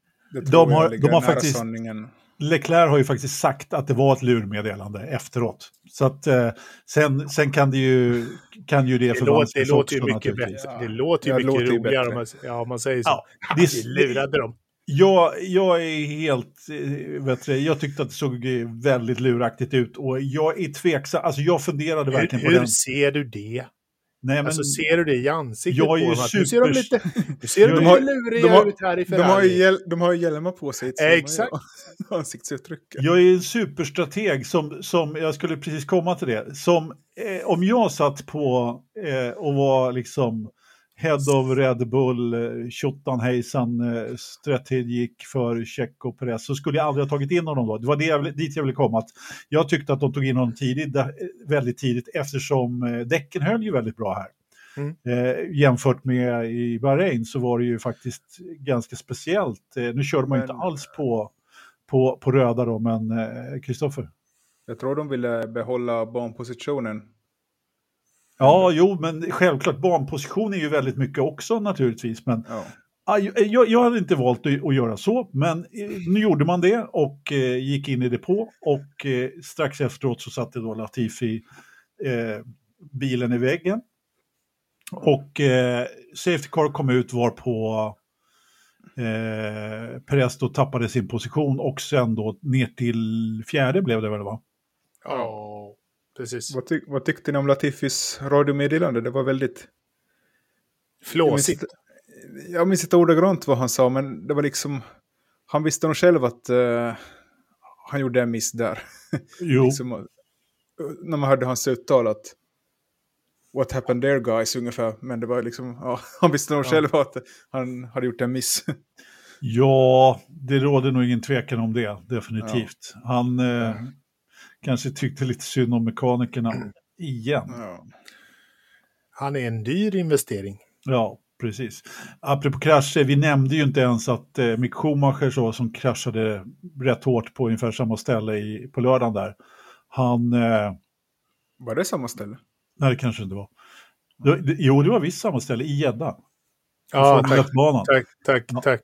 De har, de har faktiskt... Sanningen. Leclerc har ju faktiskt sagt att det var ett lurmeddelande efteråt. Så att eh, sen, sen kan det ju, kan ju det, det förvanskas Det låter ju mycket bättre. Det låter ju mycket roligare om man, ja, om man säger så. Ja, [laughs] det, Vi lurade dem. Jag, jag är helt, eh, vet du, jag tyckte att det såg väldigt luraktigt ut och jag är tveksam, alltså jag funderade verkligen hur, på hur den. Hur ser du det? Nej, men, alltså ser du det i ansiktet jag är på dem? Super... [laughs] Nu ser de lite, nu ser de, de lite luriga ut här i Ferrari. De har ju, hjäl, de har ju hjälmar på sig. Exakt. [laughs] Ansiktsuttrycket. Jag är en superstrateg som, som, jag skulle precis komma till det, som eh, om jag satt på eh, och var liksom Head of Red Bull, eh, tjottan hejsan, eh, strategic för Checo Perez, så skulle jag aldrig ha tagit in honom då. Det var det jag, dit jag ville komma. Att jag tyckte att de tog in honom tidigt, väldigt tidigt eftersom eh, däcken höll ju väldigt bra här. Mm. Eh, jämfört med i Bahrain så var det ju faktiskt ganska speciellt. Eh, nu körde man ju inte alls på, på, på röda då, men Kristoffer? Eh, jag tror de ville behålla banpositionen Ja, jo, men självklart, banposition är ju väldigt mycket också naturligtvis. Men ja. jag, jag hade inte valt att, att, göra så, men eh, nu gjorde man det och eh, gick in i depå och eh, strax efteråt så satte då Latifi eh, bilen i väggen. Och eh, Safety Car kom ut var på eh, Perez då tappade sin position och sen då ner till fjärde blev det väl va? Ja, precis. Vad, tyck, vad tyckte ni om Latifis radiomeddelande? Det var väldigt... Flåsigt. Jag minns inte ordagrant vad han sa, men det var liksom... Han visste nog själv att uh, han gjorde en miss där. [laughs] Jo. liksom, när man hörde hans uttal att What happened there guys ungefär. Men det var liksom, ja, [laughs] han visste nog ja. själv att han hade gjort en miss. [laughs] Ja, det råder nog ingen tvekan om det, definitivt. Ja. Han eh, mm. Kanske tyckte lite synd om mekanikerna igen. Ja. Han är en dyr investering. Ja, precis. Apropå krascher, vi nämnde ju inte ens att eh, Mick Schumacher så, som kraschade rätt hårt på ungefär samma ställe i, på lördagen där. Han... Eh, var det samma ställe? Nej, det kanske inte var. Det, jo, det var visst samma ställe, i Gädda. Ja, tack, tack, tack, ja. tack.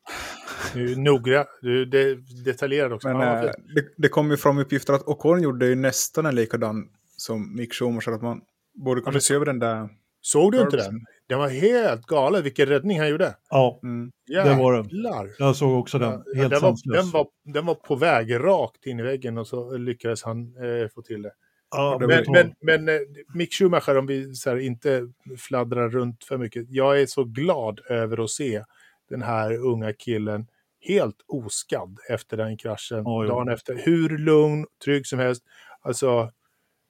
Du är noggrann, du är detaljerad också. Men, ja, äh, det, det kom ju fram uppgifter att Ocon gjorde ju nästan en likadan som Mick Schumacher, att man borde kunna se över den där... Såg du inte den? Den var helt galen, vilken räddning han gjorde. Ja, mm. det var den. Jag såg också den, helt den var, den, var, den var på väg rakt in i väggen och så lyckades han eh, få till det. Ja, men, men, men, eh, Mick Schumacher, om vi så här, inte fladdrar runt för mycket. Jag är så glad över att se den här unga killen helt oskadd efter den kraschen. Oj, dagen efter. Hur lugn, trygg som helst. Alltså,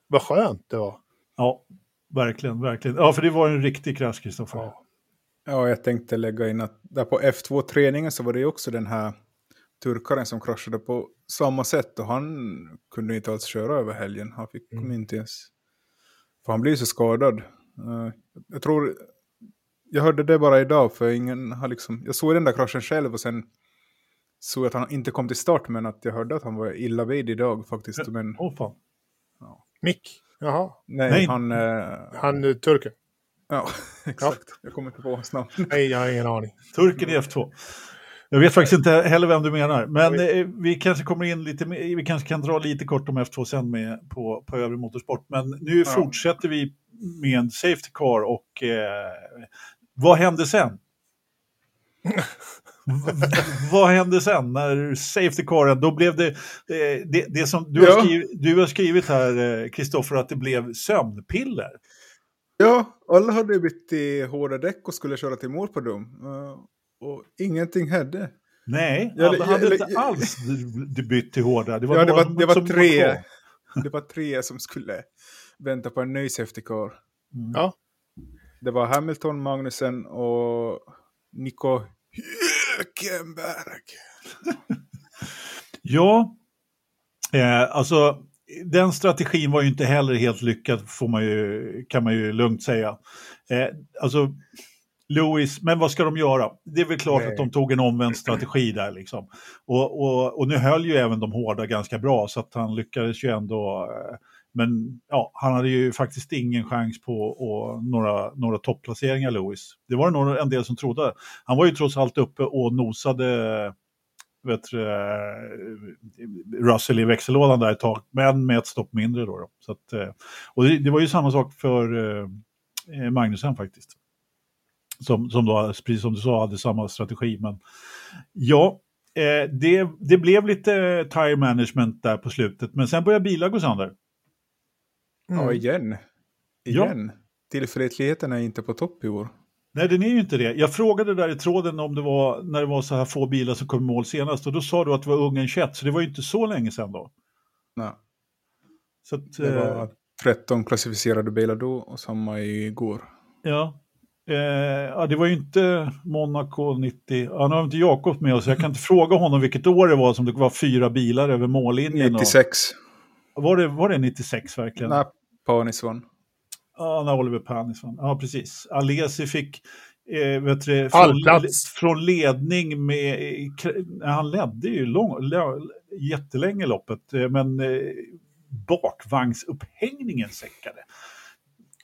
vad skönt det var. Ja, verkligen, verkligen. Ja, för det var en riktig krasch, Kristoffer. Ja. ja, jag tänkte lägga in att där på F2-träningen så var det också den här turkaren som kraschade på samma sätt och han kunde inte alls köra över helgen. Han fick mm. inte ens... För han blev så skadad. Uh, jag tror... Jag hörde det bara idag för ingen har liksom... Jag såg den där kraschen själv och sen såg att han inte kom till start men att jag hörde att han var illa vid idag faktiskt. Men... Åh oh, fan. Ja. Mick? Jaha. Nej, Nej. han... Uh... Han uh, turken? Ja, [laughs] exakt. Ja. Jag kommer inte på hans namn. Nej, jag har ingen aning. Turken i F2. Jag vet faktiskt inte heller vem du menar, men eh, vi kanske kommer in lite, vi kanske kan dra lite kort om F2 sen med på, på övrig motorsport. Men nu ja. fortsätter vi med en Safety Car och eh, vad hände sen? [laughs] vad hände sen när Safety Caren, då blev det, det, det, det som du, ja. har skrivit, du har skrivit här, Kristoffer, att det blev sömnpiller. Ja, alla hade bytt i hårda däck och skulle köra till mål på dem och ingenting hände. Nej, alla jag, hade jag, inte jag, alls bytt till hårda. Det var, ja, det var, det var tre. det var tre som skulle vänta på en ny safety car. Mm. Ja. Det var Hamilton, Magnusen och Nico Hülkenberg. ja, eh, alltså den strategin var ju inte heller helt lyckad, får man ju, kan man ju lugnt säga. Eh, alltså, Lewis, men vad ska de göra? Det är väl klart Nej. att de tog en omvänd strategi där liksom. Och, och, och nu höll ju även de hårda ganska bra så att han lyckades ju ändå. Eh, men ja, han hade ju faktiskt ingen chans på och några, några topplaceringar, Lewis. Det var det nog en del som trodde. Han var ju trots allt uppe och nosade vet du, Russell i växellådan där ett tag, men med ett stopp mindre då. då. Så att, eh, och det, det, var ju samma sak för eh, Magnusen faktiskt som, som då, precis som du sa, hade samma strategi. Men ja, eh, det, det blev lite eh, tire management där på slutet, men sen började bilar gå sönder. Mm. Ja, igen. Igen. Ja. Tillförlitligheten är inte på topp i år. Nej, den är ju inte det. Jag frågade där i tråden om det var när det var så här få bilar som kom i mål senast och då sa du att det var Ungern 21, så det var ju inte så länge sedan då. Nej. Så att, det var 13 eh, klassificerade bilar då och samma igår. Ja, Eh, ja, det var ju inte Monaco 90. Ja, nu har inte Jakob med oss, jag kan inte [laughs] fråga honom vilket år det var som det var fyra bilar över mållinjen. 96. Och, var, det, var det 96 verkligen? Nej, Panis vann. Ja, när Oliver Panis vann. Ja, precis. Alesi fick eh, vet du, från, från ledning med... Han ledde ju lång, jättelänge loppet, eh, men eh, bakvagnsupphängningen säckade.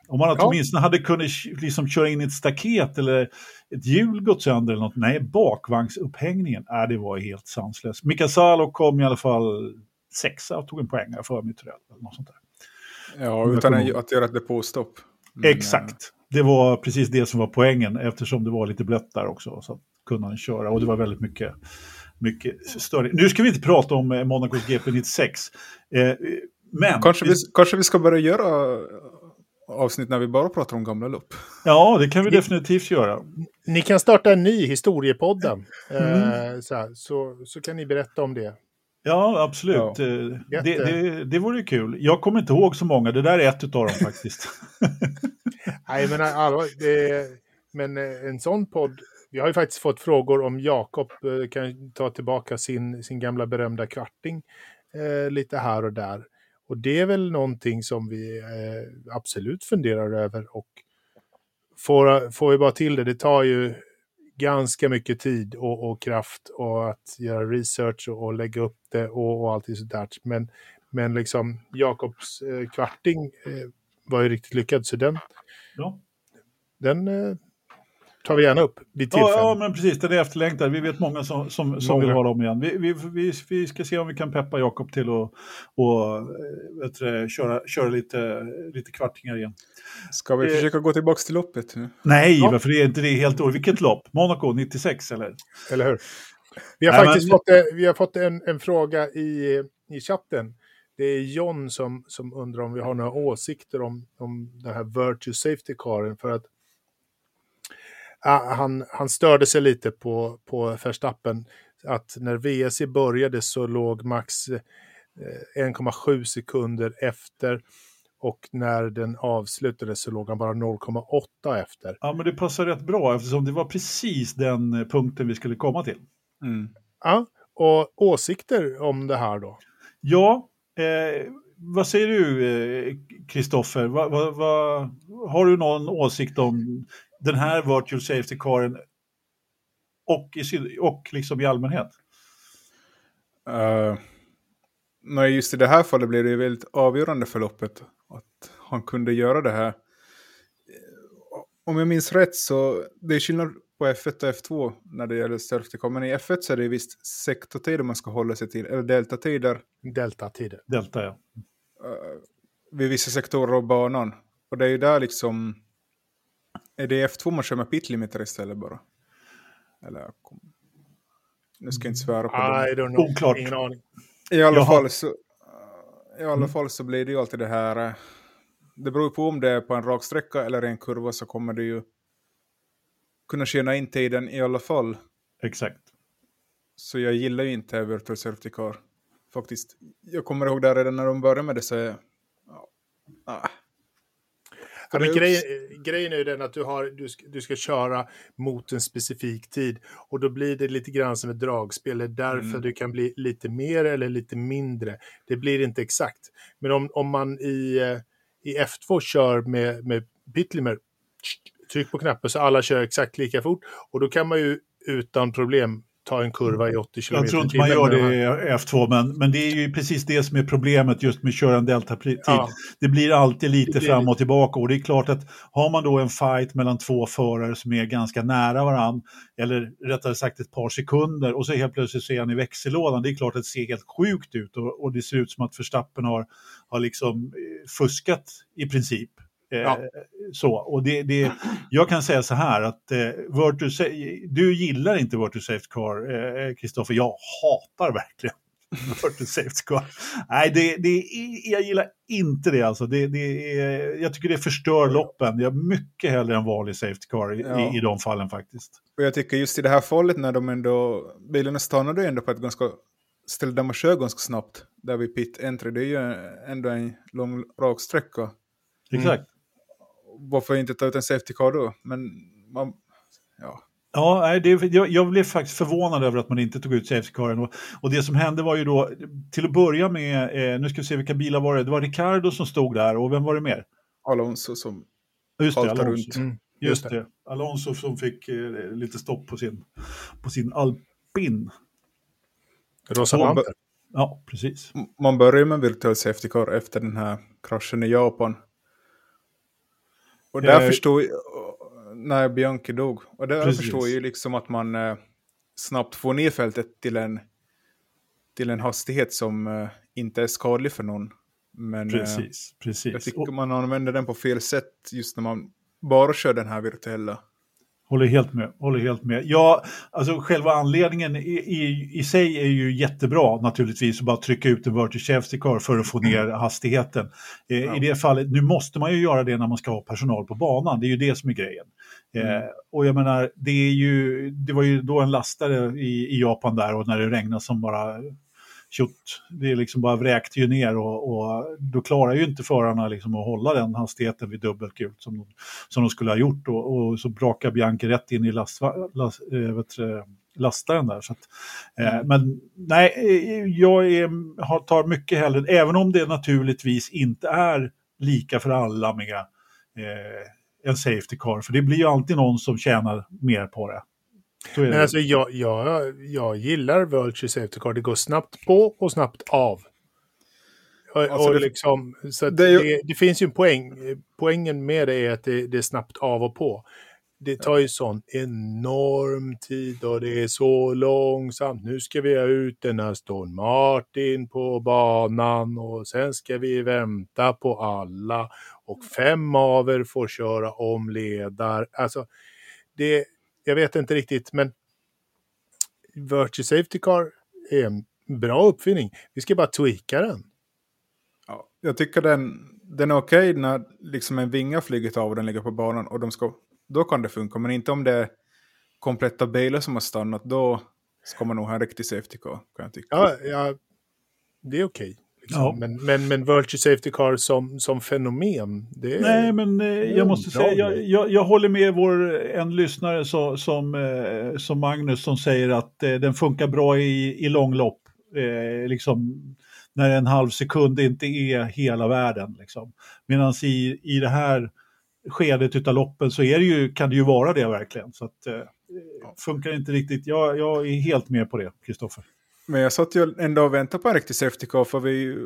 Om man ja. åtminstone hade kunnat liksom köra in ett staket eller ett hjul gått sönder eller något. Nej, bakvagnsupphängningen, äh, det var helt sanslöst. Mika Salo kom i alla fall sexa och tog en poäng för mig tror jag. Något sånt där. Ja, utan att göra ett depåstopp. Men, Exakt. Det var precis det som var poängen eftersom det var lite blött där också. Så kunde han köra och det var väldigt mycket, mycket större. Nu ska vi inte prata om eh, Monacos GP96. Eh, Men, kanske, vi, kanske vi ska börja göra avsnitt när vi bara pratar om gamla lopp. Ja, det kan vi definitivt göra. Ni kan starta en ny historiepodden. Mm. Eh, så, här, så, så kan ni berätta om det. Ja, absolut. Ja. Eh, det, det, det vore kul. Jag kommer inte ihåg så många. Det där är ett av dem [laughs] faktiskt. Nej, men allvar, det, men eh, en sån podd. Vi har ju faktiskt fått frågor om Jakob eh, kan ta tillbaka sin, sin gamla berömda kvarting eh, lite här och där. Och det är väl någonting som vi eh, absolut funderar över och får, får vi bara till det. Det tar ju ganska mycket tid och, och kraft och att göra research och, och lägga upp det och, och allt sånt där. Men, men liksom Jakobs eh, kvarting eh, var ju riktigt lyckad så den, ja. den eh, tar vi gärna upp vid tillfälle. Ja, ja, men precis. Den är efterlängtad. Vi vet många som, som, som många. vill ha dem igen. Vi, vi, vi, vi ska se om vi kan peppa Jakob till att och, eh, vet du, köra, köra lite, lite kvartingar igen. Ska vi eh, försöka gå tillbaka till loppet? Nej, ja. varför är inte det helt dåligt? Vilket lopp? Monaco 96 eller? Eller hur? Vi har Nej, faktiskt men... fått, eh, vi har fått en, en fråga i, i chatten. Det är John som, som undrar om vi har några åsikter om, om den här Virtue Safety Caren. För att han, han störde sig lite på, på Verstappen. Att när VSC började så låg Max 1,7 sekunder efter. Och när den avslutades så låg han bara 0,8 efter. Ja, men det passar rätt bra eftersom det var precis den punkten vi skulle komma till. Mm. Ja, och åsikter om det här då? Ja, eh, vad säger du Kristoffer? Eh, va, va, va, har du någon åsikt om den här virtual safety-caren och, i, och liksom i allmänhet? Uh, nej, just i det här fallet blev det väldigt avgörande för loppet att han kunde göra det här. Om jag minns rätt så det är skillnad på F1 och F2 när det gäller safety car. Men i F1 så är det visst sektortider man ska hålla sig till, eller deltatider. Deltatider. Delta, ja. Uh, vid vissa sektorer av banan. Och det är ju där liksom är det F2 man kör med pit limiter istället bara? Eller, nu ska jag inte svära på det. I don't know. Oklart. Ingen aning. I alla, fall så, I alla mm. fall så blir det ju alltid det här. Eh, det beror på om det är på en rak sträcka eller en kurva så kommer det ju kunna tjäna in tiden i alla fall. Exakt. Så jag gillar ju inte virtual safety car. Faktiskt. Jag kommer ihåg där redan när de började med det så ja, Ja, men grej, grejen är ju den att du, har, du, ska, du ska köra mot en specifik tid och då blir det lite grann som ett dragspel. Det är därför mm. du kan bli lite mer eller lite mindre. Det blir inte exakt. Men om, om man i, eh, i F2 kör med, med Bitlimer, tryck på knappen så alla kör exakt lika fort och då kan man ju utan problem ta en kurva i 80 km Jag tror inte man gör det i F2, men, men det är ju precis det som är problemet just med att köra en deltatid. Ja. Det blir alltid lite fram och tillbaka och det är klart att har man då en fight mellan två förare som är ganska nära varandra, eller rättare sagt ett par sekunder och så helt plötsligt så är han i växellådan, det är klart att det ser helt sjukt ut och, och det ser ut som att Verstappen har, har liksom eh, fuskat i princip. Eh, ja. Så, och det, det, jag kan säga så här att eh, Virtus, du gillar inte Virtus Safe Car, Kristoffer. Eh, jag hatar verkligen [laughs] Virtus Safe Car. Nej, det, det, jag gillar inte det alltså. Det, det är, jag tycker det förstör loppen. Jag har mycket hellre en vanlig Safety Car i, ja. i, i de fallen faktiskt. Och jag tycker just i det här fallet när de ändå, bilarna stannade ändå på ett ganska ställe där man kör ganska snabbt, där vid pit entry, det är ju ändå en lång rak sträcka. Exakt. Varför inte ta ut en safety car då? Men man, ja. Ja, det, jag, jag blev faktiskt förvånad över att man inte tog ut safety caren. Och, och det som hände var ju då, till att börja med, eh, nu ska vi se vilka bilar var det, det var Ricardo som stod där och vem var det mer? Alonso som Just det, Alonso. runt. Mm, just, just det. Alonso som fick eh, lite stopp på sin, på sin alpin. Rosa Ja, precis. Man börjar med virtual safety car efter den här kraschen i Japan. Och där eh, förstår jag, när Bianchi dog, och där precis. förstår jag ju liksom att man eh, snabbt får ner fältet till en, till en hastighet som eh, inte är skadlig för någon. Men precis, eh, precis. jag tycker man använder den på fel sätt just när man bara kör den här virtuella. Håller helt med. Håller helt med. Ja, alltså själva anledningen i, i, i sig är ju jättebra naturligtvis att bara trycka ut en vertical safety car för att få ner mm. hastigheten. Eh, ja. I det fallet, nu måste man ju göra det när man ska ha personal på banan, det är ju det som är grejen. Eh, mm. Och jag menar, det, är ju, det var ju då en lastare i, i Japan där och när det regnade som bara tjott, det är liksom bara vräkt ju ner och, och, då klarar ju inte förarna liksom att hålla den hastigheten vid dubbelgult som, de, som de skulle ha gjort och, och så brakar Bianchi rätt in i last, last, äh, lastaren där. Så att, äh, mm. Men nej, jag är, tar mycket hellre, även om det naturligtvis inte är lika för alla med eh, en Safety Car, för det blir ju alltid någon som tjänar mer på det. Men alltså jag, jag, jag gillar Virtue Safety Car. Det går snabbt på och snabbt av. Och, alltså det, liksom, så det, ju... det, det, finns ju en poäng. Poängen med det är att det, det är snabbt av och på. Det tar ju sån enorm tid och det är så långsamt. Nu ska vi ha ut den här Aston Martin på banan och sen ska vi vänta på alla och fem av er får köra om ledar. Alltså, det, jag vet inte riktigt, men Virtue Safety Car är en bra uppfinning. Vi ska bara tweaka den. Ja, jag tycker den, den är okej okay när liksom en vinga flugit av och den ligger på banan. Och de ska, då kan det funka, men inte om det är kompletta bilar som har stannat. Då ska man nog ha en riktig safety car, kan jag tycka. Ja, ja det är okej. Okay. Liksom. Ja. Men, men, men Virtue Safety Car som, som fenomen, det är... Nej, men eh, jag måste säga, jag, jag, jag, håller med vår, en lyssnare så, som, eh, som Magnus som säger att eh, den funkar bra i, i långlopp. Eh, liksom, när en halv sekund inte är hela världen. Liksom. Medan i, i det här skedet av loppen så är det ju, kan det ju vara det verkligen. Så att, eh, funkar inte riktigt. Jag, jag är helt med på det, Kristoffer. Men jag satt ju ändå och väntade på en riktig safety car för vi,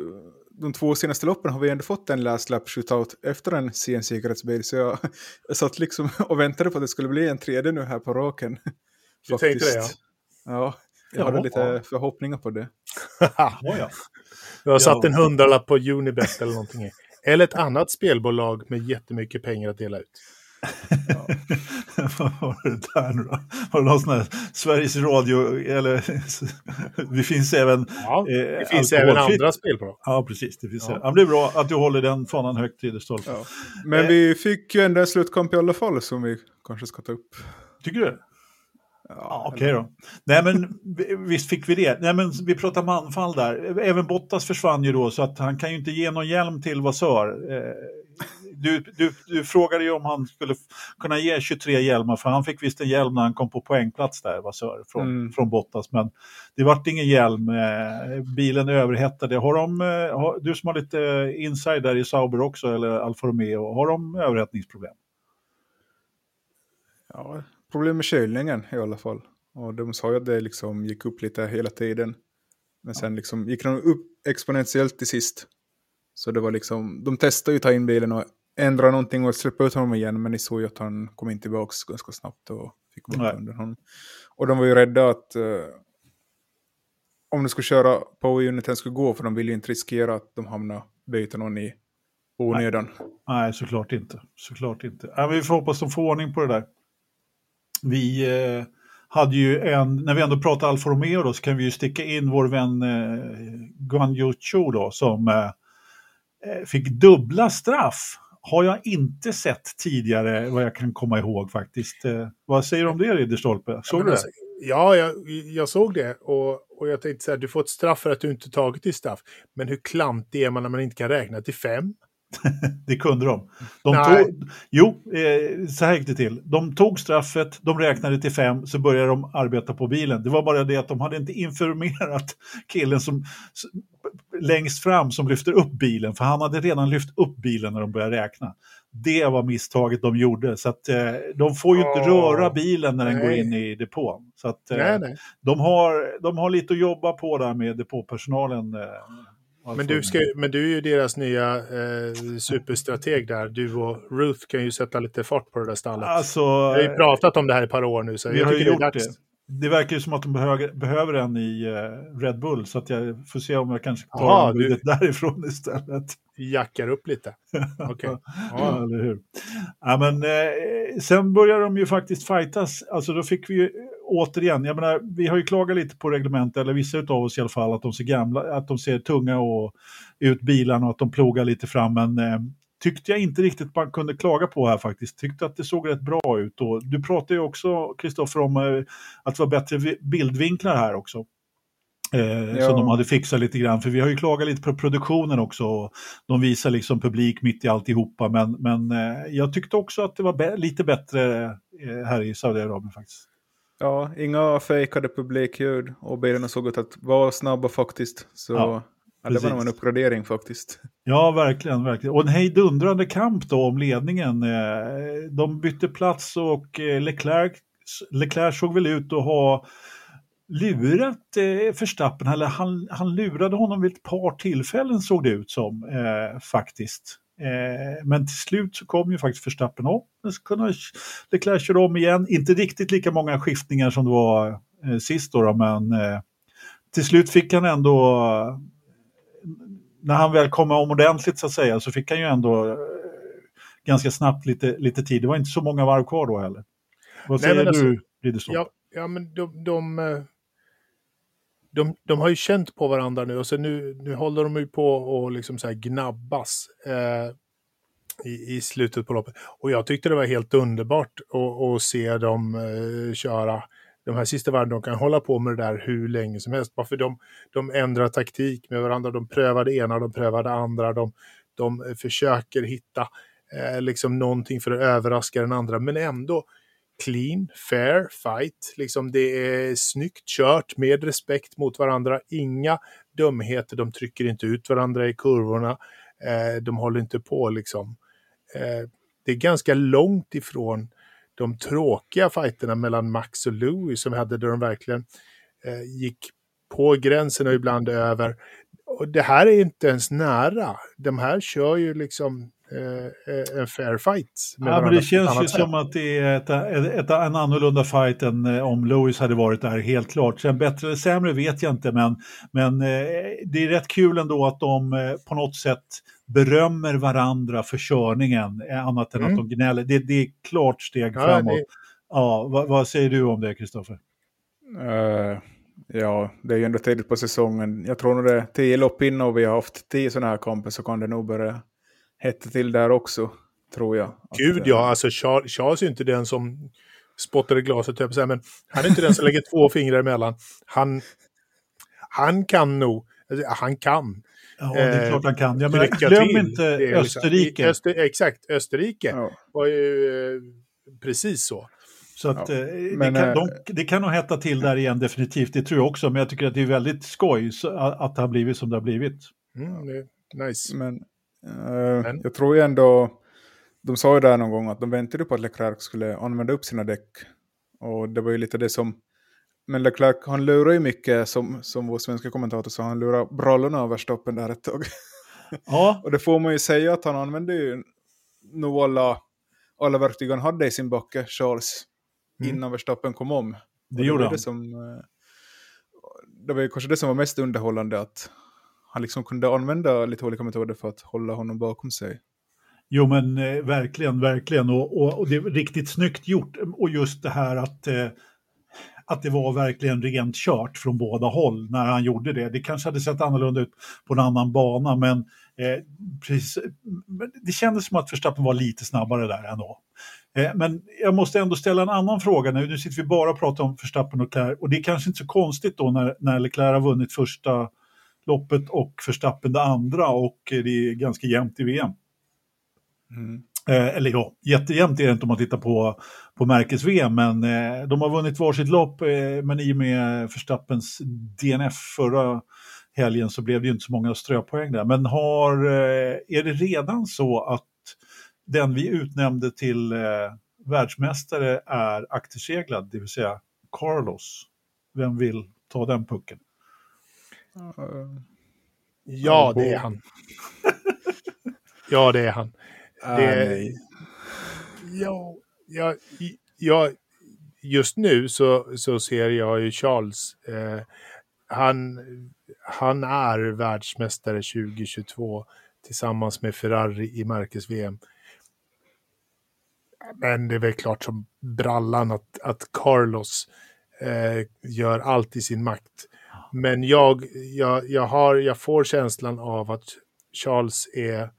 de två senaste loppen har vi ändå fått en last lap shootout efter en CN-säkerhetsbil. Så jag, [laughs] jag satt liksom och väntade på att det skulle bli en tredje nu här på raken. Du tänkte det ja. Ja, jag hade lite förhoppningar på det. [laughs] ja, ja. Du har satt en hundralapp på Unibet eller någonting. Eller ett annat spelbolag med jättemycket pengar att dela ut. [laughs] Vad var det där nu då? Var det någon sån här Sveriges Radio, eller [laughs] det finns även... Ja, det eh, finns även andra spelbolag. Ja, precis. Det, finns ja. ja. det är bra att du håller den fanan högt, Ridderstolpe. Ja. Men eh. vi fick ju ändå en slutkamp i alla fall som vi kanske ska ta upp. Tycker du? Ja, Okej okay då. Nej men visst fick vi det. Nej men vi pratar manfall där. Även Bottas försvann ju då så att han kan ju inte ge någon hjälm till Vasör. Eh, du, du, du frågade ju om han skulle kunna ge 23 hjälmar, för han fick visst en hjälm när han kom på poängplats där, Vasör, från, mm. från Bottas. Men det vart ingen hjälm, eh, bilen överhettade. Har de, eh, har, du som har lite inside där i Sauber också, eller Alfa Romeo, har de överhettningsproblem? Ja, problem med kylningen i alla fall. Och de sa ju att det liksom gick upp lite hela tiden. Men sen liksom gick de upp exponentiellt till sist. Så det var liksom, de testade ju att ta in bilen och ändra någonting och släppa ut honom igen. Men ni såg ju att han kom in tillbaka ganska snabbt och fick bort under honom. Och de var ju rädda att uh, om de skulle köra på uniten skulle gå, för de ville ju inte riskera att de hamnar byta någon i onödan. Nej. Nej, såklart inte. Såklart inte. Ja, vi får hoppas de får ordning på det där. Vi eh, hade ju en, när vi ändå pratar Alfa Romeo då, så kan vi ju sticka in vår vän eh, Guan Yu Chu då, som eh, eh fick dubbla straff har jag inte sett tidigare vad jag kan komma ihåg faktiskt. Eh, vad säger du om det Ridderstolpe? Såg ja, du det? Alltså, ja, jag, jag, såg det och, och jag tänkte så här, du får ett straff för att du inte tagit ditt straff. Men hur klantig är man när man inte kan räkna till fem? [laughs] det kunde de. de tog, jo, eh, så här gick det till. De tog straffet, de räknade till fem, så började de arbeta på bilen. Det var bara det att de hade inte informerat killen som längst fram som lyfter upp bilen, för han hade redan lyft upp bilen när de började räkna. Det var misstaget de gjorde, så att eh, de får ju inte röra bilen när den nej. går in i depån. Så att, eh, nej, nej. De, har, de har lite att jobba på där med depåpersonalen. Eh, men du, ska, men du är ju deras nya eh, superstrateg där. Du och Ruth kan ju sätta lite fart på det där stallet. Alltså, vi har ju pratat om det här i ett par år nu. Så vi jag har ju gjort det. Det verkar ju som att de behöver, behöver en i uh, Red Bull, så att jag får se om jag kanske tar Aha, du... därifrån istället. Jackar upp lite. Okej. [laughs] Okay. ja, eller hur. Ja, men, eh, sen börjar de ju faktiskt fightas. Alltså då fick vi ju återigen, jag menar, vi har ju klagat lite på reglementet, eller vissa av oss i alla fall, att de ser gamla, att de ser tunga och ut bilarna och att de plogar lite fram, men eh, tyckte jag inte riktigt man kunde klaga på här faktiskt. Tyckte att det såg rätt bra ut. Och du pratade ju också, Kristoffer, om eh, att det var bättre bildvinklar här också. Eh, ja. Som de hade fixat lite grann, för vi har ju klagat lite på produktionen också. De visar liksom publik mitt i alltihopa, men, men eh, jag tyckte också att det var lite bättre eh, här i Saudiarabien faktiskt. Ja, inga fejkade publikljud och bilarna såg ut att vara snabba faktiskt. Så ja. Ja, det var nog en uppgradering faktiskt. Ja, verkligen. verkligen. Och en hejdundrande kamp då om ledningen. Eh, de bytte plats och eh, Leclerc, Leclerc såg väl ut att ha lurat eh, Verstappen, eller han, han lurade honom vid ett par tillfällen såg det ut som eh, faktiskt. Eh, men till slut så kom ju faktiskt Verstappen. Så kunde Leclerc köra om igen. Inte riktigt lika många skiftningar som det var eh, sist då, då men till slut fick han ändå när han väl kom om ordentligt så att säga så fick han ju ändå eh, ganska snabbt lite, lite tid. Det var inte så många varv kvar då heller. Vad säger Nej, alltså, du, Ridderstolpe? Ja, ja, men de, de, eh, de, de, har ju känt på varandra nu och så nu, nu håller de ju på och liksom så gnabbas eh, i, i slutet på loppet. Och jag tyckte det var helt underbart att, att se dem eh, köra de här sista varven, de kan hålla på med det där hur länge som helst. Varför de, de ändrar taktik med varandra, de prövar det ena, de prövar det andra, de, de eh, försöker hitta eh, liksom någonting för att överraska den andra, men ändå clean, fair fight. Liksom det är snyggt kört med respekt mot varandra. Inga dumheter, de trycker inte ut varandra i kurvorna. Eh, de håller inte på liksom. Eh, det är ganska långt ifrån de tråkiga fighterna mellan Max och Louis som vi hade där de verkligen eh, gick på gränsen och ibland över. Och det här är inte ens nära. De här kör ju liksom en fair fight. ja, men det känns ju sätt. som att det är ett, ett, ett, en annorlunda fight än eh, om Lewis hade varit där, helt klart. Sen bättre eller sämre vet jag inte, men, men eh, det är rätt kul ändå att de eh, på något sätt berömmer varandra för körningen, eh, annat än mm. att de gnäller. Det, det är klart steg ja, framåt. Det... Ja, vad, vad, säger du om det, Kristoffer? Uh, ja, det är ju ändå tidigt på säsongen. Jag tror nog det är tio lopp innan och vi har haft tio sådana här kamper så kan det nog börja hetta till där också, tror jag. Gud att, ja, eh, alltså Charles, Charles är inte den som spottar i glaset, typ, men han är inte den som lägger två fingrar emellan. Han, han kan nog, alltså, han kan, Ja, det är klart han kan. Jag menar, glöm till. inte liksom- Österrike. Öster, exakt, Österrike ja. var ju eh, precis så. Så att, ja. eh, men, det, kan, de, det kan nog hetta till där igen definitivt, det tror jag också. Men jag tycker att det är väldigt skoj att det har blivit som det har blivit. Mm, det nice. Men, eh, men, jag tror ju ändå, de sa ju där någon gång att de väntade på att Leclerc skulle använda upp sina däck. Och det var ju lite det som men Leclerc, han lurar ju mycket, som, som vår svenska kommentator sa, han lurar brallorna av Verstappen där ett tag. Ja. [laughs] och det får man ju säga att han använde ju nog alla, alla verktyg han hade i sin backe, Charles, mm. innan Verstappen kom om. Det gjorde han. Det, som, eh, det var ju kanske det som var mest underhållande, att han liksom kunde använda lite olika metoder för att hålla honom bakom sig. Jo men eh, verkligen, verkligen. Och, och, och, det är riktigt snyggt gjort. Och just det här att eh, att det var verkligen rent kört från båda håll när han gjorde det. Det kanske hade sett annorlunda ut på en annan bana, men eh, precis, det kändes som att Verstappen var lite snabbare där ändå. Eh, men jag måste ändå ställa en annan fråga nu. Nu sitter vi bara och pratar om Verstappen och Leclerc och det är kanske inte så konstigt då när, när Leclerc har vunnit första loppet och Verstappen det andra och det är ganska jämnt i VM. Mm. Eh, eller ja, jättejämnt är det inte om man tittar på, på märkes-VM, men eh, de har vunnit varsitt lopp, eh, men i och med Verstappens DNF förra helgen så blev det ju inte så många ströpoäng där. Men har, eh, är det redan så att den vi utnämnde till eh, världsmästare är akterseglad, det vill säga Carlos? Vem vill ta den pucken? Ja, det är han. [laughs] ja, det är han. Ah, det, ja, ja, ja, just nu så, så ser jag ju Charles. Eh, han, han är världsmästare 2022 tillsammans med Ferrari i märkes-VM. Men det är väl klart som brallan att, att Carlos eh, gör allt i sin makt. Men jag, jag, jag, har, jag får känslan av att Charles är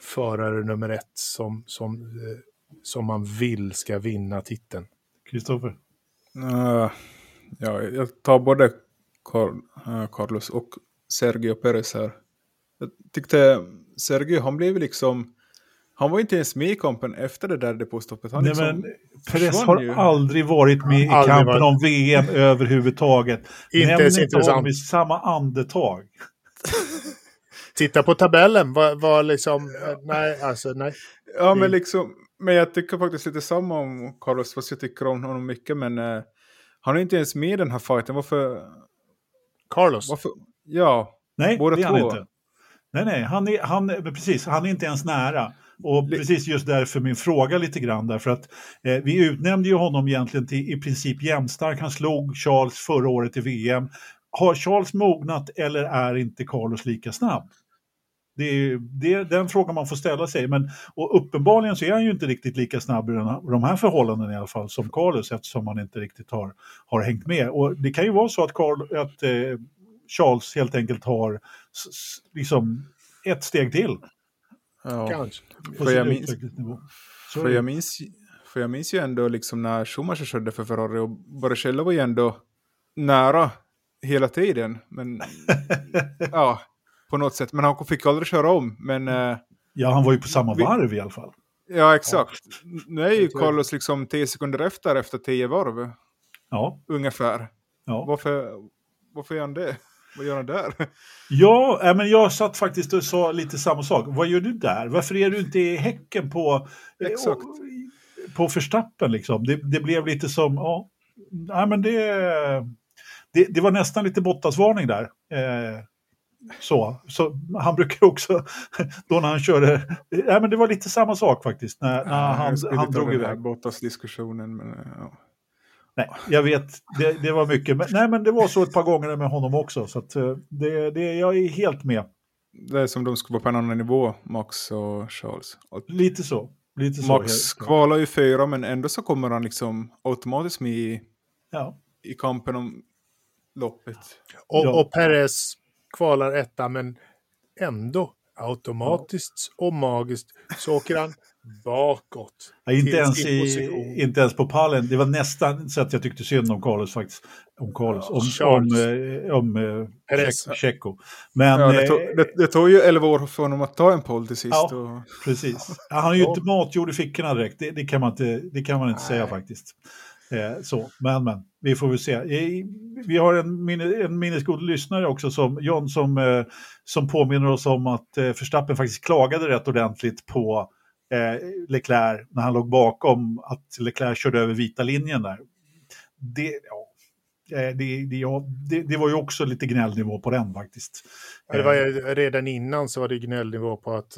förare nummer ett som, som, eh, som man vill ska vinna titeln. Kristoffer? Uh, ja, jag tar både Carl, uh, Carlos och Sergio Perez här. Jag tyckte Sergio, han blev liksom... Han var inte ens med i kampen efter det där depåstoppet. Han Nej, liksom men Perez har ju. aldrig varit med i kampen varit. om VM [laughs] överhuvudtaget. inte ens intressant. i samma andetag. [laughs] Titta på tabellen, var, var liksom... Nej, alltså nej. Ja, men liksom... Men jag tycker faktiskt lite samma om Carlos, fast jag tycker om honom mycket, men... Uh, han är inte ens med i den här fighten, varför... Carlos? Varför? Ja, Nej, båda det är två. han inte. Nej, nej, han är, han, precis, han är inte ens nära. Och precis just därför min fråga lite grann, därför att eh, vi utnämnde ju honom egentligen till i princip jämnstark. Han slog Charles förra året i VM. Har Charles mognat eller är inte Carlos lika snabb? Det är, det är den frågan man får ställa sig. Men, och uppenbarligen så är han ju inte riktigt lika snabb i de här förhållandena i alla fall som Carlos eftersom han inte riktigt har, har hängt med. Och det kan ju vara så att, Carl, att eh, Charles helt enkelt har liksom ett steg till. Ja. Kanske. För jag, minns, för, jag minns, för jag minns ju ändå liksom när Schumacher körde för Ferrari och Barrichello var ju ändå nära hela tiden. Men [laughs] ja, på något sätt. Men han fick aldrig köra om. Men, eh, ja, han var ju på samma varv i alla fall. Ja, exakt. Ja. Nu är ju Carlos liksom tio sekunder efter, efter tio varv. Ja. Ungefär. Ja. Varför, varför gör han det? Vad gör han där? Ja, men jag satt faktiskt och sa lite samma sak. Vad gör du där? Varför är du inte i häcken på, eh, Exakt. på förstappen? Liksom? Det, det blev lite som, ja, nej, men det, det, det var nästan lite Bottasvarning där. Eh, så, så han brukar också, [laughs] då när han körde, nej men det var lite samma sak faktiskt, när, när han, han drog iväg. Bottas-diskussionen, men ja. Nej, jag vet, det, det, var mycket. Men, nej, men det var så ett par gånger med honom också. Så att, eh, det, det, jag är helt med. Det är som de skulle vara på en annan nivå, Max och Charles. Lite så. Lite Max så, kvalar ju fyra, men ändå så kommer han liksom automatiskt med i, ja. i kampen om loppet. Och, ja. och Perez kvalar etta, men ändå automatiskt ja. och magiskt så åker han bakåt. Ja, inte, ens i, inte ens på pallen. Det var nästan så att jag tyckte synd om Carlos faktiskt. Om Carlos, om, om, eh, om, om eh, Checo. Men, ja, det, tog, eh, det, det, tog ju 11 år för honom att ta en poll till sist. Ja, och... precis. Han har ju inte matjord i fickorna direkt, det, det, kan man inte, det kan man inte säga faktiskt. Eh, så, men, men, vi får väl se. Vi har en, minne, en minnesgod lyssnare också, som, John, som, eh, som påminner oss om att eh, Förstappen faktiskt klagade rätt ordentligt på Leclerc när han låg bakom att Leclerc körde över vita linjen där. Det, ja, eh, det, det, ja, det, det, var ju också lite gnällnivå på den faktiskt. Det var redan innan så var det gnällnivå på att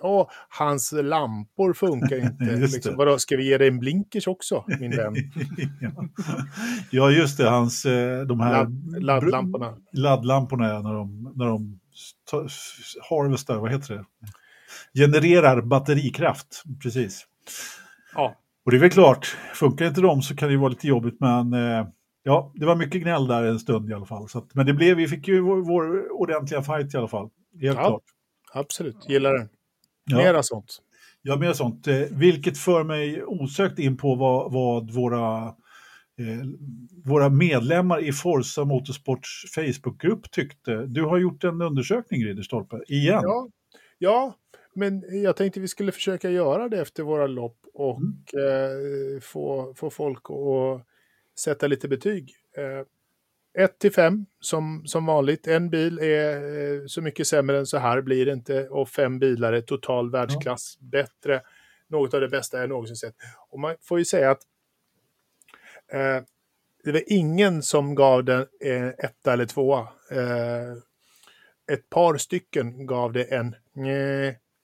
åh, hans lampor funkar inte. [laughs] liksom, vadå, ska vi ge dig en blinkers också, min vän? [laughs] ja, just det, hans de här Ladd, laddlamporna. Laddlamporna när de, när de harvestar, vad heter det? Genererar batterikraft. Precis. Ja. Och det är väl klart, funkar inte de så kan det ju vara lite jobbigt, men eh, ja, det var mycket gnäll där en stund i alla fall. Att, men det blev, vi fick ju vår, vår ordentliga fight i alla fall. Helt ja, klart. Absolut, gillar det. Mera ja. sånt. Ja, mer sånt. Eh, vilket för mig osökt in på vad, vad våra, eh, våra medlemmar i Forza Motorsports Facebookgrupp tyckte. Du har gjort en undersökning, Ridderstolpe, igen. Ja, ja men jag tänkte vi skulle försöka göra det efter våra lopp och mm. eh, få, få folk att sätta lite betyg. Eh, 1 till 5 som, som vanligt. En bil är eh, så mycket sämre än så här blir det inte och fem bilar är total världsklass. Ja. Bättre. Något av det bästa jag någonsin sett. Och man får ju säga att eh, det var ingen som gav den eh, etta eller tvåa. Eh, ett par stycken gav det en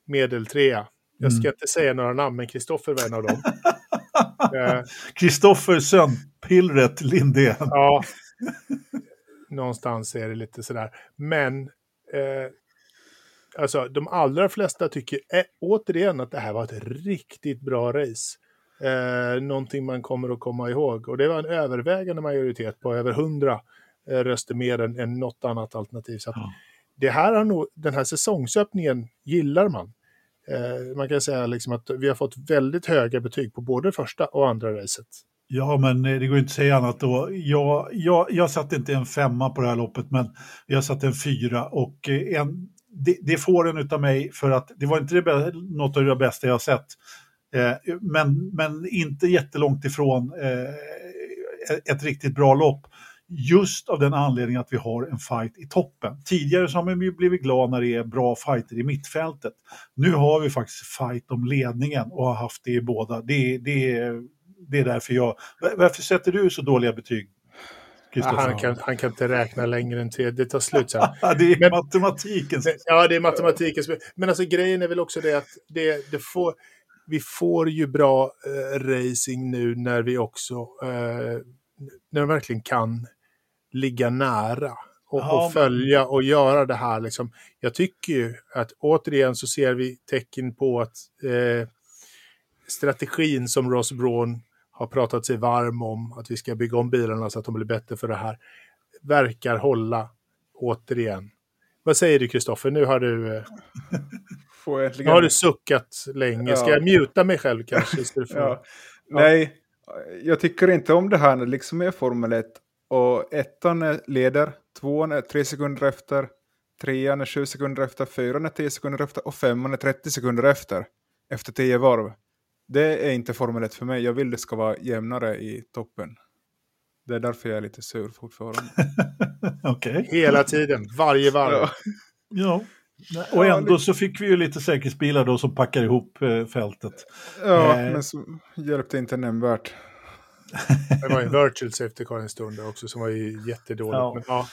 medeltrea. Jag ska mm. inte säga några namn, men Kristoffer var en av dem. [laughs] Kristoffer Sömnpillret Lindén. Ja, någonstans är det lite sådär. Men eh, alltså, de allra flesta tycker eh, återigen att det här var ett riktigt bra race. Eh, någonting man kommer att komma ihåg. Och det var en övervägande majoritet på över 100 eh, röster mer än, än något annat alternativ. Så ja det här har nog, den här säsongsöppningen gillar man. Eh, man kan säga liksom att vi har fått väldigt höga betyg på både första och andra racet. Ja, men eh, det går inte att säga annat då. Jag, jag, jag satte inte en femma på det här loppet, men jag satte en fyra och eh, en, det, det får en av mig för att det var inte det, något av det bästa jag har sett. Eh, men, men inte jättelångt ifrån eh, ett riktigt bra lopp. Just av den anledningen att vi har en fight i toppen. Tidigare så har man ju blivit glad när det är bra fighter i mittfältet. Nu har vi faktiskt fight om ledningen och har haft det i båda. Det, det, det är därför jag... Varför sätter du så dåliga betyg? Ja, han, kan, han kan inte räkna längre än till det tar slut sen. [laughs] det är men, matematiken. Ja, det är matematiken. Men alltså grejen är väl också det att det, det får, vi får ju bra eh, racing nu när vi också eh, när de verkligen kan ligga nära och, ja, och följa och göra det här. Liksom. Jag tycker ju att återigen så ser vi tecken på att eh, strategin som Ross Braun har pratat sig varm om, att vi ska bygga om bilarna så att de blir bättre för det här, verkar hålla återigen. Vad säger du Kristoffer? Nu har du... Eh, [laughs] nu har du suckat länge. Ska jag muta mig själv kanske? [laughs] Ja. Ja. Nej, jag tycker inte om det här när det liksom är Formel 1 och ettan leder, tvåan är tre sekunder efter, trean är sju sekunder efter, fyran är tio sekunder efter och femman är 30 sekunder efter. Efter tio varv. Det är inte Formel 1 för mig. Jag vill det ska vara jämnare i toppen. Det är därför jag är lite sur fortfarande. [laughs] Okej. Okay. Hela tiden, varje varv. Ja. ja. Och ändå så fick vi ju lite säkerhetsbilar då som packar ihop eh, fältet. Ja, eh. men så hjälpte inte nämnvärt. Det var en virtual safety car en stund också som var ju jättedåligt. Ja. Men, ja.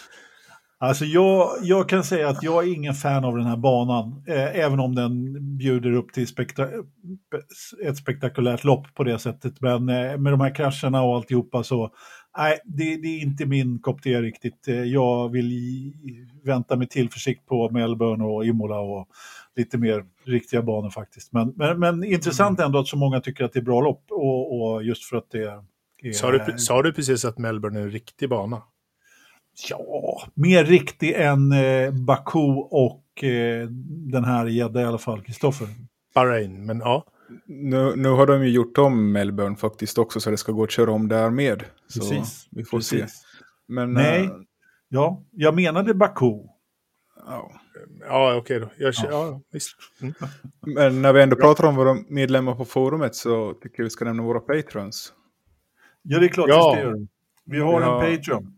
Alltså jag, jag kan säga att jag är ingen fan av den här banan, eh, även om den bjuder upp till spekta ett spektakulärt lopp på det sättet. Men eh, med de här krascherna och alltihopa så, nej, det, det är inte min kopp te riktigt. Eh, jag vill vänta med tillförsikt på Melbourne och Imola och lite mer riktiga banor faktiskt. Men, men, men intressant mm. ändå att så många tycker att det är bra lopp och, och just för att det är... Sa du, sa du precis att Melbourne är en riktig bana? Ja, mer riktig än eh, Baku och eh, den här gädda i alla fall, Kristoffer. Bahrain, men ja. Nu, nu har de ju gjort om Melbourne faktiskt också så det ska gå att köra om där med. Så Precis. vi får Precis. se. Men, Nej, äh, ja, jag menade Baku. Ja, ja okej då. Jag, ja. ja visst. Mm. Men när vi ändå pratar om våra medlemmar på forumet så tycker jag vi ska nämna våra patrons. Ja, det är klart ja. vi ska göra. Vi har ja. en Patreon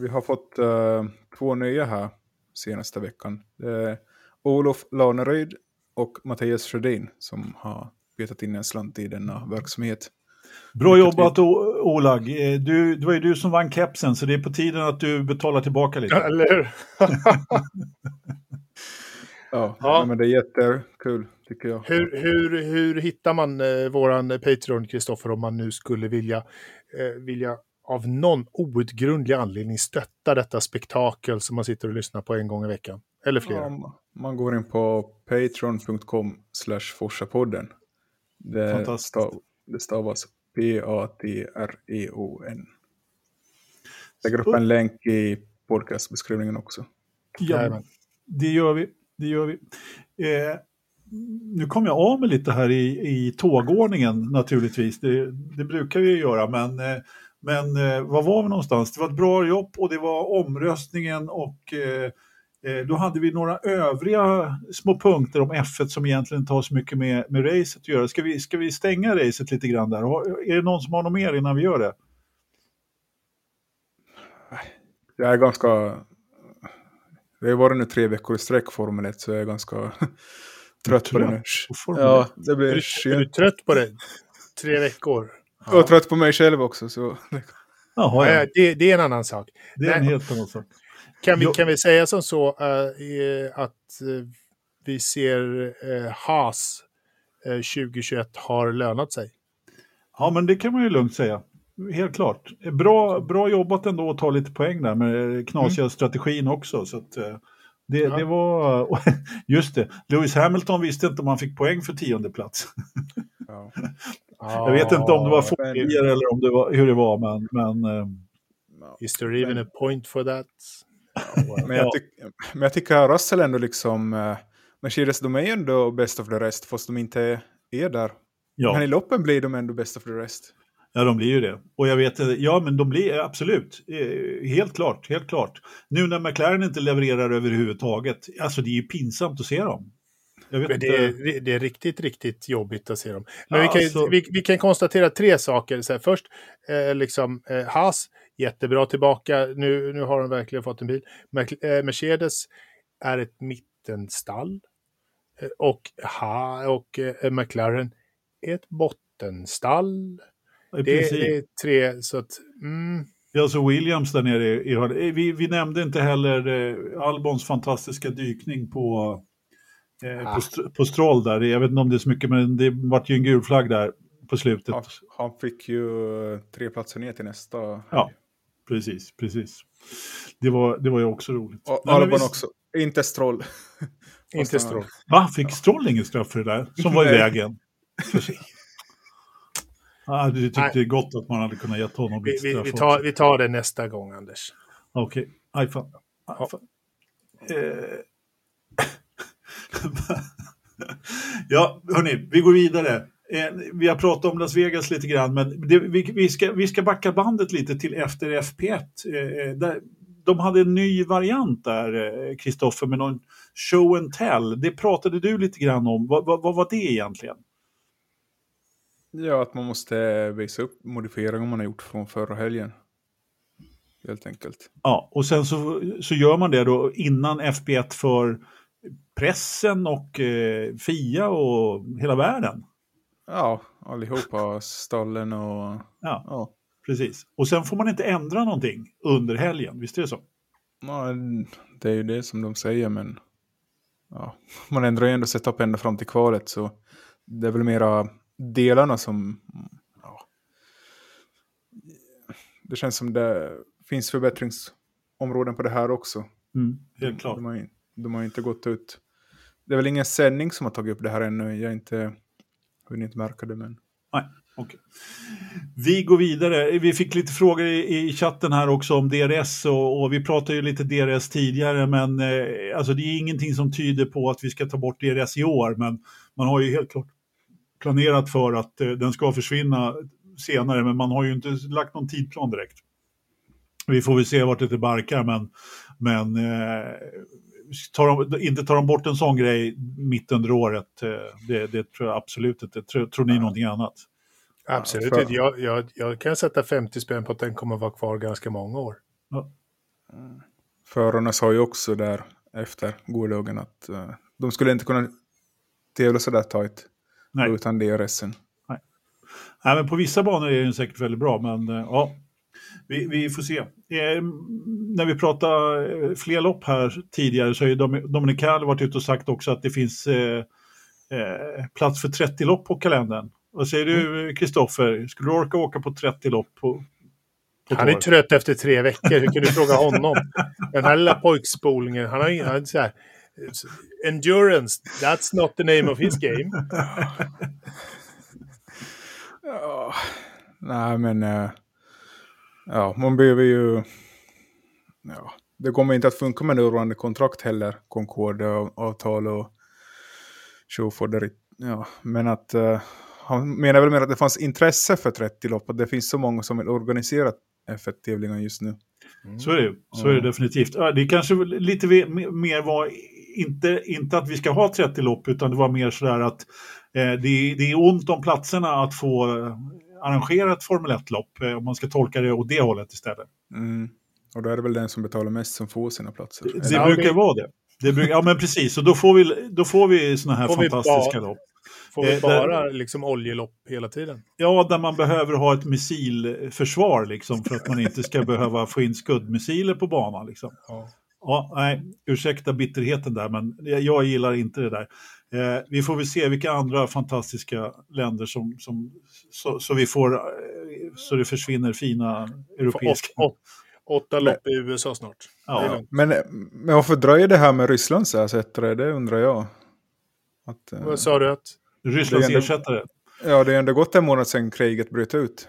vi har fått uh, två nya här senaste veckan. Uh, Olof Laneryd och Mattias Sjödin som har betat in en slant i denna verksamhet. Bra jobbat Olag. Eh, du, det var ju du som vann kepsen så det är på tiden att du betalar tillbaka lite. Ja, eller hur? [laughs] ja, ja, men det är jättekul tycker jag. Hur, hur, hur hittar man eh, våran Patreon, Kristoffer, om man nu skulle vilja, eh, vilja av någon outgrundlig anledning stötta detta spektakel som man sitter och lyssnar på en gång i veckan. Eller flera. Ja, man går in på patreon.com slash forsapodden. Det, stav, det stavas P-A-T-R-E-O-N. Lägger upp en länk i podcastbeskrivningen också. Ja, det gör vi. Det gör vi. Eh, nu kom jag av mig lite här i, i tågordningen naturligtvis. Det, det brukar vi göra, men eh, men eh, var var vi någonstans? Det var ett bra jobb och det var omröstningen och eh, eh då hade vi några övriga små punkter om F1 som egentligen inte har så mycket med, med racet att göra. Ska vi, ska vi stänga racet lite grann där? Är det någon som har något mer innan vi gör det? Jag är ganska... Det har varit nu tre veckor i sträck Formel 1 så jag är ganska [laughs] trött på det nu. Ja, det blir är, är du trött på det? Tre veckor? Ja. Och trött på mig själv också. Så. [laughs] Jaha, ja. det, det, är en annan sak. Det är en helt annan sak. Kan vi, kan vi säga som så uh, att uh, vi ser uh, Haas 2021 har lönat sig? Ja, men det kan man ju lugnt säga. Helt klart. Bra, bra jobbat ändå att ta lite poäng där med knasiga mm. strategin också. Så att, eh, det, ja. det var... [laughs] Just det, Lewis Hamilton visste inte om han fick poäng för tionde plats. Ja. [laughs] Jag vet inte om det var fobier eller om det var, hur det var, men... men eh, Is there even a point for that? men, jag tyck, men jag tycker Russell ändå liksom... Uh, Mercedes, de är ju ändå best of the rest, fast de inte är där. Ja. Men i loppen blir de ändå best of the rest. Ja, de blir ju det. Och jag vet, ja men de blir absolut, eh, helt klart, helt klart. Nu när McLaren inte levererar överhuvudtaget, alltså det är ju pinsamt att se dem. det, är, det är riktigt, riktigt jobbigt att se dem. Men ja, vi, kan, alltså... vi, vi, kan konstatera tre saker. Så här, först, eh, liksom, eh, Haas, jättebra tillbaka. Nu, nu har de verkligen fått en bil. Eh, Mercedes är ett mittenstall. Eh, och, ha, och eh, McLaren är ett bottenstall. Det, det, är tre, så att... Mm. Ja, så Williams där nere i, i vi, vi nämnde inte heller eh, Albons fantastiska dykning på, eh, ah. på, på Stroll där. Jag vet inte om det är så mycket, men det vart ju en gul flagg där på slutet. Han, han fick ju tre platser ner till nästa. Ja, precis, precis. Det var, det var ju också roligt. Och Albon vi... också, inte Stroll. inte Stroll. Va, fick Stroll ingen straff för det där? Som [laughs] var i vägen? [laughs] Ah, du tyckte det är gott att man hade kunnat ge honom lite vi, vi, vi, tar, vi tar det nästa gång, Anders. Okej, okay. aj fan. Aj, fan. Ja. Eh. [laughs] ja, hörni, vi går vidare. Eh, vi har pratat om Las Vegas lite grann, men det, vi, vi, ska, vi ska backa bandet lite till efter FP1. Eh, där, de hade en ny variant där, Kristoffer, med någon show and tell. Det pratade du lite grann om. Vad, vad, vad var det egentligen? Ja, att man måste visa upp modifieringar man har gjort från förra helgen. Helt enkelt. Ja, och sen så, så gör man det då innan FB1 för pressen och eh, FIA och hela världen. Ja, allihopa, stallen och... Ja, ja, precis. Och sen får man inte ändra någonting under helgen, visst är det så? Ja, det är ju det som de säger, men ja, man ändrar ju ändå setup ända fram till kvalet, så det är väl mera delarna som... Ja, det känns som det finns förbättringsområden på det här också. Mm, helt klart. De har, de har inte gått ut. Det är väl ingen sändning som har tagit upp det här ännu. Jag har inte hunnit märka det. Men... Nej, okay. Vi går vidare. Vi fick lite frågor i, i chatten här också om DRS och, och, vi pratade ju lite DRS tidigare men eh, alltså det är ingenting som tyder på att vi ska ta bort DRS i år men man har ju helt klart planerat för att eh, den ska försvinna senare, men man har ju inte lagt någon tidplan direkt. Vi får väl se vart det barkar, men, men eh, tar de, inte tar de bort en sån grej mitt under året, eh, det, det, tror jag absolut inte. Tror, tror ni någonting annat? Absolut inte. Jag, jag, jag, kan sätta 50 spänn på att den kommer vara kvar ganska många år. Ja. Förarna sa ju också där efter gårdagen att uh, de skulle inte kunna tävla sådär tajt. Nej. utan DRSen. Nej. Nej, men på vissa banor är den säkert väldigt bra, men eh, ja, vi, vi får se. Eh, när vi pratade eh, fler lopp här tidigare så har ju Dominic Hall varit ute och sagt också att det finns eh, eh plats för 30 lopp på kalendern. Vad säger du Kristoffer, skulle du orka åka på 30 lopp på, han är trött efter tre veckor, hur kan du fråga honom? Den här lilla pojkspolningen, han har, han, så här, endurance, that's not the name of his game. ja, nej, men uh, ja, man behöver ju... Ja, det kommer inte att funka med nuvarande kontrakt heller, Concorde-avtal och Showford. Ja, men att uh, han menar väl mer att det fanns intresse för 30 lopp, att det finns så många som vill organisera F1-tävlingar just nu. Mm. Så är det, så är det definitivt. Det kanske lite mer var inte, inte att vi ska ha 30 lopp, utan det var mer sådär att eh, det, det, är ont om platserna att få eh, arrangera ett Formel 1-lopp, eh, om man ska tolka det åt det hållet istället. Mm. Och då är det väl den som betalar mest som får sina platser. Det, det brukar vara det. det brukar, ja, men precis. Och då får vi, då får vi sådana här får fantastiska lopp. Får vi eh, bara där, liksom oljelopp hela tiden? Ja, där man behöver ha ett missilförsvar liksom, för att man inte ska behöva få in skuddmissiler på banan. Liksom. Ja. Ja, nej, ursäkta bitterheten där, men jag gillar inte det där. Eh, vi får väl se vilka andra fantastiska länder som, som så, så, vi får, eh, så det försvinner fina europeiska... Åt, åt, åtta lopp i USA snart. Ja. Men, men varför dröjer det här med Rysslands ersättare? Det undrar jag. Att, eh, Vad sa du? Att... Rysslands ändå, ersättare? Ja, det är ändå gått en månad sedan kriget bröt ut.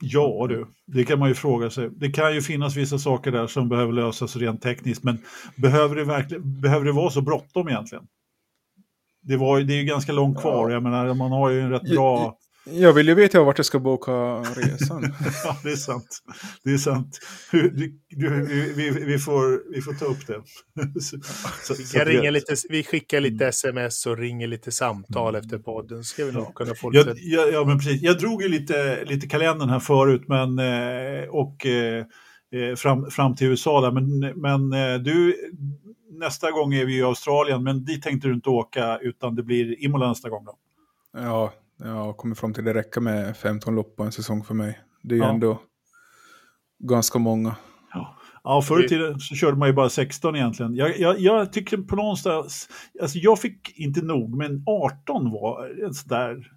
Ja du, det kan man ju fråga sig. Det kan ju finnas vissa saker där som behöver lösas rent tekniskt, men behöver det, verkligen, behöver det vara så bråttom egentligen? Det, var, det är ju ganska långt kvar, jag menar man har ju en rätt bra... Jag vill ju veta vart jag ska boka resan. [laughs] ja, det är sant. Det är sant. Du, du, vi, vi, får, vi får ta upp det. [laughs] så, vi, kan ringa lite, vi skickar lite sms och ringer lite samtal mm. efter podden. Ska vi nog kunna få lite... Ja, ja, men precis. Jag drog ju lite, lite kalendern här förut men, eh, och eh, eh, fram, fram till USA där. Men, men du, nästa gång är vi i Australien, men dit tänkte du inte åka utan det blir Imola nästa gång då? Ja, jag har kommit fram till att det räcker med 15 lopp på en säsong för mig. Det är ju ja. ändå ganska många. Ja, ja förr i tiden så körde man ju bara 16 egentligen. Jag, jag, jag tycker på någonstans, alltså jag fick inte nog, men 18 var en sån där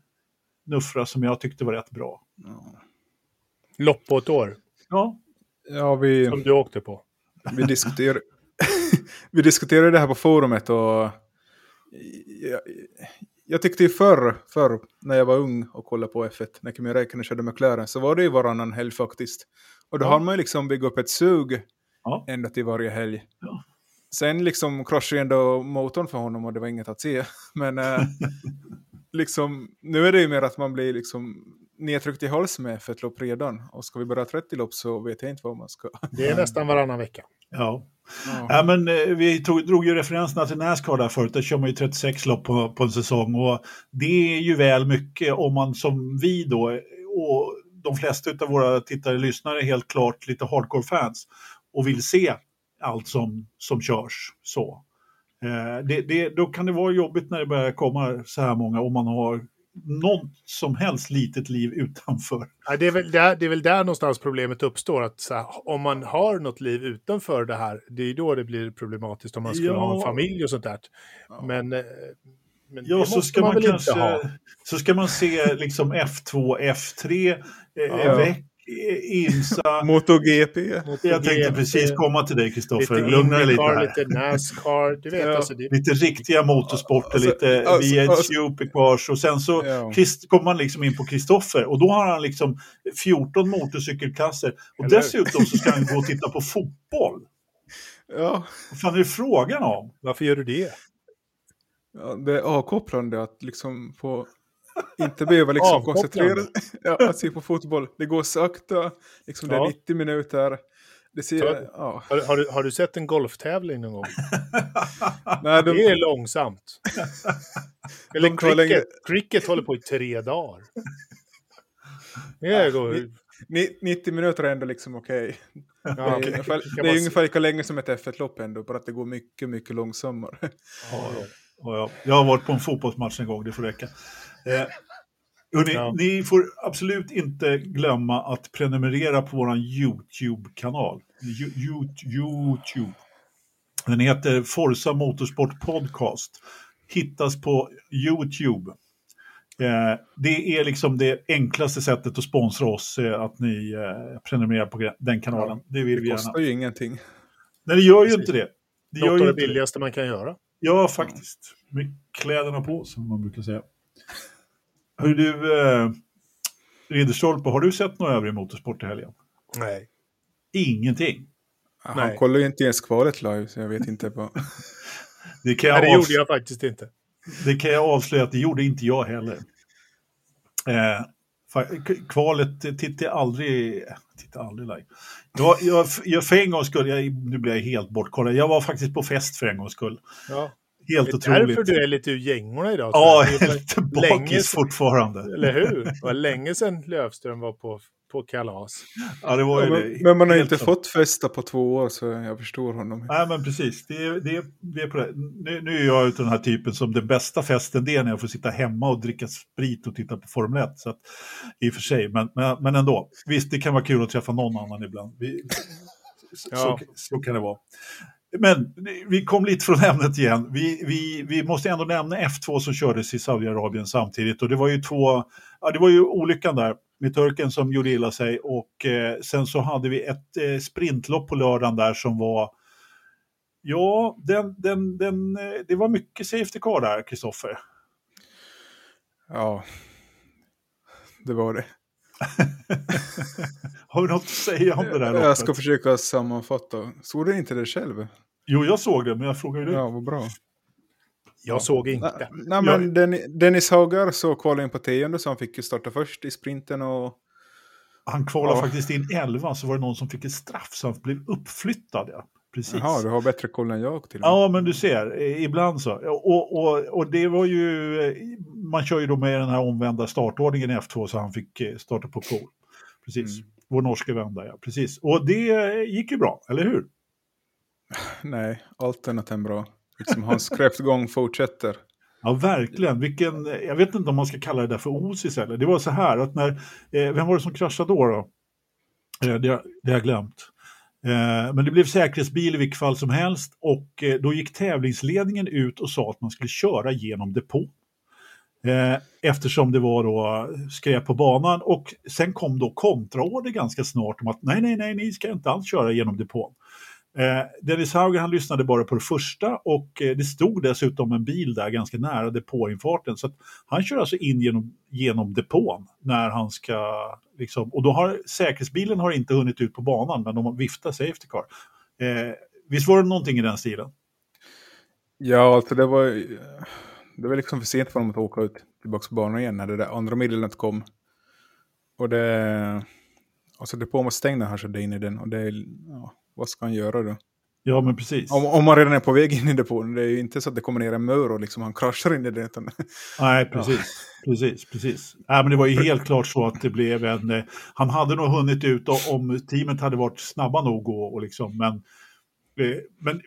nuffra som jag tyckte var rätt bra. Ja. Lopp på ett år? Ja. ja vi, som du åkte på? Vi diskuterade, [laughs] vi diskuterade det här på forumet och jag, [laughs] jag tyckte ju förr, förr, när jag var ung och kollade på F1, när Kimi Räikkönen körde McLaren, så var det ju varannan helg faktiskt. Och då ja. har man ju liksom byggt upp ett sug ja. ända till varje helg. Ja. Sen liksom kraschade ju ändå motorn för honom och det var inget att se. [laughs] Men äh, [laughs] liksom, nu är det ju mer att man blir liksom nedtryckt i hals med för ett lopp redan. Och ska vi börja 30 lopp så vet jag inte vad man ska... Det är nästan varannan vecka. Ja. Ja. ja. men eh, vi tog, drog ju referenserna till Nascar där förut, där kör man ju 36 lopp på, på en säsong och det är ju väl mycket om man som vi då, och de flesta av våra tittare och lyssnare är helt klart lite hardcore-fans och vill se allt som, som körs. Så. Eh, det, det, då kan det vara jobbigt när det börjar komma så här många om man har något som helst litet liv utanför. Ja, det, är väl där, det är väl där någonstans problemet uppstår. Att här, om man har något liv utanför det här, det är då det blir problematiskt om man skulle ja. ha en familj och sånt där. Men, eh, men ja, så ska man, man kanske, så ska man se liksom F2, F3, eh, ja. IMSA. [laughs] MotoGP. Jag tänkte precis komma till dig Kristoffer. Lugna dig lite här. Lite Nascar. Du vet, ja. alltså, det... Lite riktiga motorsporter, alltså, lite alltså, VH alltså, Supercars och sen så ja. kommer man liksom in på Kristoffer och då har han liksom 14 motorcykelklasser och Eller? dessutom så ska han gå och titta på fotboll. Ja. Vad fan är det frågan om? Varför gör du det? Ja, det är avkopplande att liksom få inte behöva liksom koncentrera [laughs] ja, att se på fotboll. Det går sakta, liksom det är 90 minuter. Det, ser, ja. har, har, du, har du sett en golftävling någon gång? [laughs] Nej, de... Det är långsamt. [laughs] Eller de cricket. Cricket håller på i tre dagar. Det går... 90 minuter är ändå liksom okej. Okay. Ja, det är, okay. ungefär, det är ungefär lika länge som ett F1-lopp ändå, bara att det går mycket, mycket långsammare. Ja, ja. Jag har varit på en fotbollsmatch en gång, det får räcka. Eh, hörni, ja. Ni får absolut inte glömma att prenumerera på vår YouTube-kanal. YouTube. Den heter Forza Motorsport Podcast. Hittas på YouTube. Eh, det är liksom det enklaste sättet att sponsra oss, eh, att ni eh, prenumererar på den kanalen. Ja, det vill det kostar ju ingenting. Nej, det gör ju inte det. Det Något av det billigaste det. man kan göra. Ja, faktiskt. Med kläderna på, som man brukar säga. Hur du, eh, Ridderstolpe, har du sett några övrig motorsport i helgen? Nej. Ingenting? Han Nej. kollar ju inte ens kvalet live, så jag vet inte vad... [laughs] det, kan jag Nej, det gjorde jag faktiskt inte. Det kan jag avslöja att det gjorde inte jag heller. Eh, kvalet tittar jag aldrig, tittar aldrig live. Jag, jag, jag, för en gångs skull, jag, nu blir jag helt bortkollad, jag var faktiskt på fest för en gångs skull. Ja. Helt det är otroligt. därför du är lite ur gängorna idag. Ja, jag är lite bakis fortfarande. Eller hur? Det var länge sedan Lövström var på, på kalas. Ja, det var ja, men, men, man har inte så. fått festa på två år så jag förstår honom. Nej, men precis. Det är, det är, det är på det. Nu, nu är jag ute den här typen som den bästa festen det är när jag får sitta hemma och dricka sprit och titta på Formel 1. Så att, I och för sig, men, men, men ändå. Visst, det kan vara kul att träffa någon annan ibland. Vi, så, ja. så, så kan det vara men vi kom lite från ämnet igen. Vi, vi, vi måste ändå nämna F2 som kördes i Saudiarabien samtidigt och det var ju två, ja det var ju olyckan där med turken som gjorde illa sig och eh, sen så hade vi ett eh, sprintlopp på lördagen där som var Ja, den, den, den, eh, det var mycket safety car där, Kristoffer. Ja, det var det. [laughs] Har du något att säga om det där loppet? Jag ska försöka sammanfatta. Såg du inte det själv? Jo, jag såg det, men jag frågar ju dig. Ja, vad bra. Jag ja. såg inte. Nej, nej men jag... Dennis Hagar så kvalade in på tionde så han fick ju starta först i sprinten och... Han kvalade ja. faktiskt in 11 så var det någon som fick ett straff så han blev uppflyttad. Ja. Precis. Jaha, du har bättre koll än jag till Ja, men du ser, ibland så. Och, och, och det var ju, man kör ju då med den här omvända startordningen i F2 så han fick eh, starta på pol. Precis, mm. vår norska vän där, ja. Precis. Och det gick ju bra, eller hur? [sighs] Nej, allt annat än bra. Liksom hans kräftgång fortsätter. [laughs] Ja, verkligen. Vilken, jag vet inte om man ska kalla det där för osis eller. Det var så här att när, eh, vem var det som kraschade då? då? Eh, det, det har jag glömt. Eh, men det blev säkerhetsbil i vilket fall som helst och eh, då gick tävlingsledningen ut och sa att man skulle köra genom depå. Eh, eftersom det var då skräp på banan och sen kom då kontraorder ganska snart om att nej, nej, nej, ni ska inte alls köra genom depån. Eh, Dennis Hauger han lyssnade bara på det första och eh, det stod dessutom en bil där ganska nära depåinfarten. Så han kör alltså in genom, genom depån när han ska... Liksom, och då har säkerhetsbilen har inte hunnit ut på banan men de viftar Safety Car. Eh, visst var det någonting i den stilen? Ja, alltså det var, det var liksom för sent för dem att åka ut tillbaka på banan igen när det där andra meddelandet kom. Och det... Alltså depån var stängd när han körde in i den och det... Ja, vad ska han göra då? Ja, men precis. Om, om man redan är på väg in i depån. Det är ju inte så att det kommer ner en mör och liksom han kraschar in i det. Utan... Nej, precis. Ja. Precis, precis. Nej, men det var ju helt klart så att det blev en... Eh, han hade nog hunnit ut om teamet hade varit snabba nog och, och liksom, men, eh, men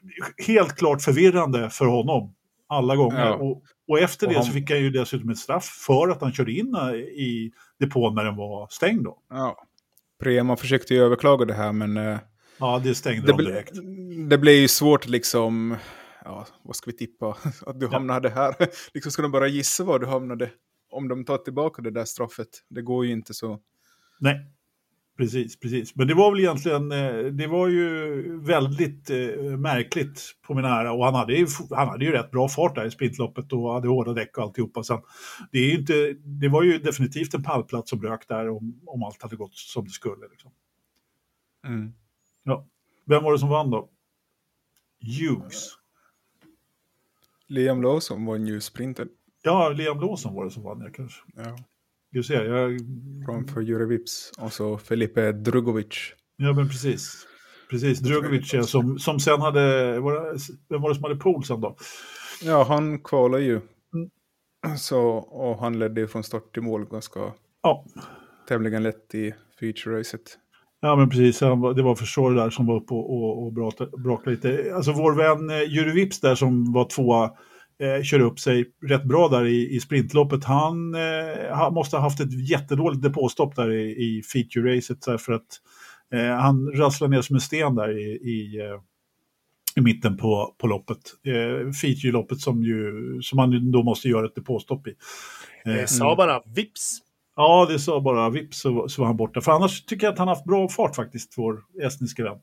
helt klart förvirrande för honom alla gånger. Ja. Och, och, efter och det han... så fick han ju dessutom ett straff för att han körde in eh, i depån när den var stängd. Då. Ja. Prema försökte ju överklaga det här men Ja, det stängde det de direkt. Det blir ju svårt liksom, ja, vad ska vi tippa? [laughs] Att du hamnade här. [laughs] liksom ska de bara gissa var du hamnade. Om de tar tillbaka det där straffet. Det går ju inte så. Nej, precis, precis. Men det var väl egentligen, eh, det var ju väldigt eh, märkligt på min ära. Och han hade, ju, han hade ju rätt bra fart där i sprintloppet och hade hårda däck och alltihopa. Sen, det, är inte, det var ju definitivt en pallplats som rök där om, om allt hade gått som det skulle. Liksom. Mm. Ja. Vem var det som vann då? Hughes. Liam Lawson var ju sprinten. Ja, Liam Lawson var det som vann, jag kanske. Ja. Du ser, jag... Framför Jure Vips och så Felipe Drugovic. Ja, men precis. Precis, Drugovic ja, som, som sen hade, var det, vem var det som hade pool sen då? Ja, han kvalade ju. Mm. Så, och han ledde ju från start till mål ganska ja. tämligen lätt i feature-racet. Ja, men precis. Det var Försvar där som var uppe och, och, och brakade lite. Alltså vår vän eh, Juri Vips där som var tvåa eh, körde upp sig rätt bra där i, i sprintloppet. Han, eh, måste ha haft ett jättedåligt depåstopp där i, i feature-racet för att eh, han rasslade ner som en sten där i, i, eh, i mitten på, på loppet. Eh, feature-loppet som, ju, som han då måste göra ett depåstopp i. Eh, sa bara vips Ja, det sa bara vips så, så var han borta. För annars tycker jag att han haft bra fart faktiskt, vår estniska vän.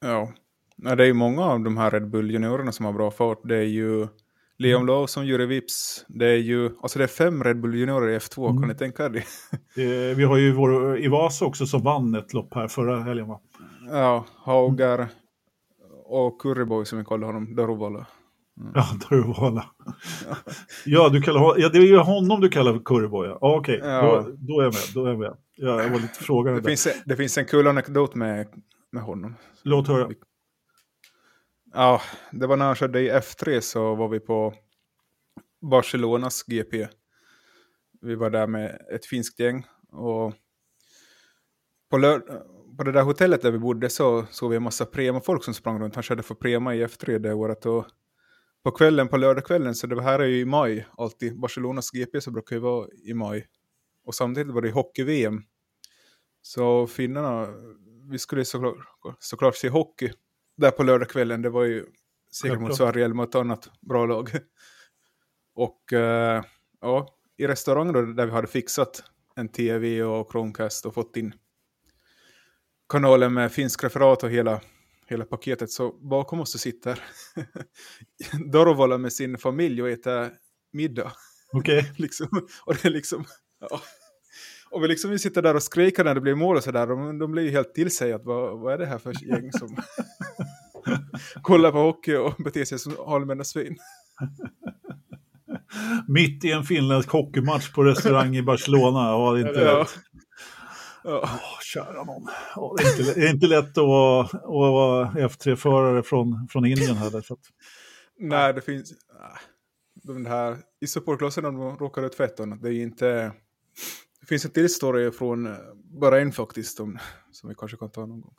Ja, det är ju många av de här Red Bull-juniorerna som har bra fart. Det är ju Leon som gjorde vips. Det är ju, alltså det är fem Red Bull-juniorer i F2, mm. kan ni tänka er det? [laughs] Eh, vi har ju vår Ivasa också som vann ett lopp här förra helgen va? Ja, Haugar och Curryboy som vi kallar honom, Daruvala. Mm. Ja, Daruvala. ja, du kallar, ja, det är ju honom du kallar för Curryboy. Ja. Ah, Okej, okay. ja. då, då, är jag med. Då är jag med. Ja, jag var lite frågande. Det, finns, det finns en kul anekdot med, med honom. Låt höra. Ja, det var när han körde i F3 så var vi på Barcelonas GP. Vi var där med ett finskt gäng. Och på, på det där hotellet där vi bodde så såg vi en massa Prema-folk som sprang runt. Han körde för Prema i F3 det året. Och på kvällen, på lördagskvällen, så det här är ju i maj, alltid. Barcelonas GP så brukar ju vara i maj. Och samtidigt var det hockey-VM. Så finnarna, vi skulle såklart, såklart se hockey. där på lördagskvällen. Det var ju seger mot Sverige mot ett annat bra lag. Och uh, ja, i restaurangen då, där vi hade fixat en tv och Chromecast och fått in kanalen med finsk referat och hela, hela paketet. Så bakom oss så sitter [laughs] Dorovala med sin familj och äter middag. Okej. Okay. [laughs] liksom, och det är liksom... Ja. Och vi liksom vi sitter där och skriker när det blir mål och sådär. De, de blir ju helt till sig att vad, vad är det här för gäng som [laughs] kollar på hockey och beter sig som allmänna svin. Mitt i en finländsk hockeymatch på restaurang i Barcelona. Ja, det inte ja. Oh, kära någon. Oh, det, är inte, det är inte lätt att vara, att vara F3-förare från, från Indien heller. För att... Nej, det finns... De här i supportklassen de råkar ut fett det är inte... Det finns en till story från eh, bara en faktiskt som, som vi kanske kan ta någon gång.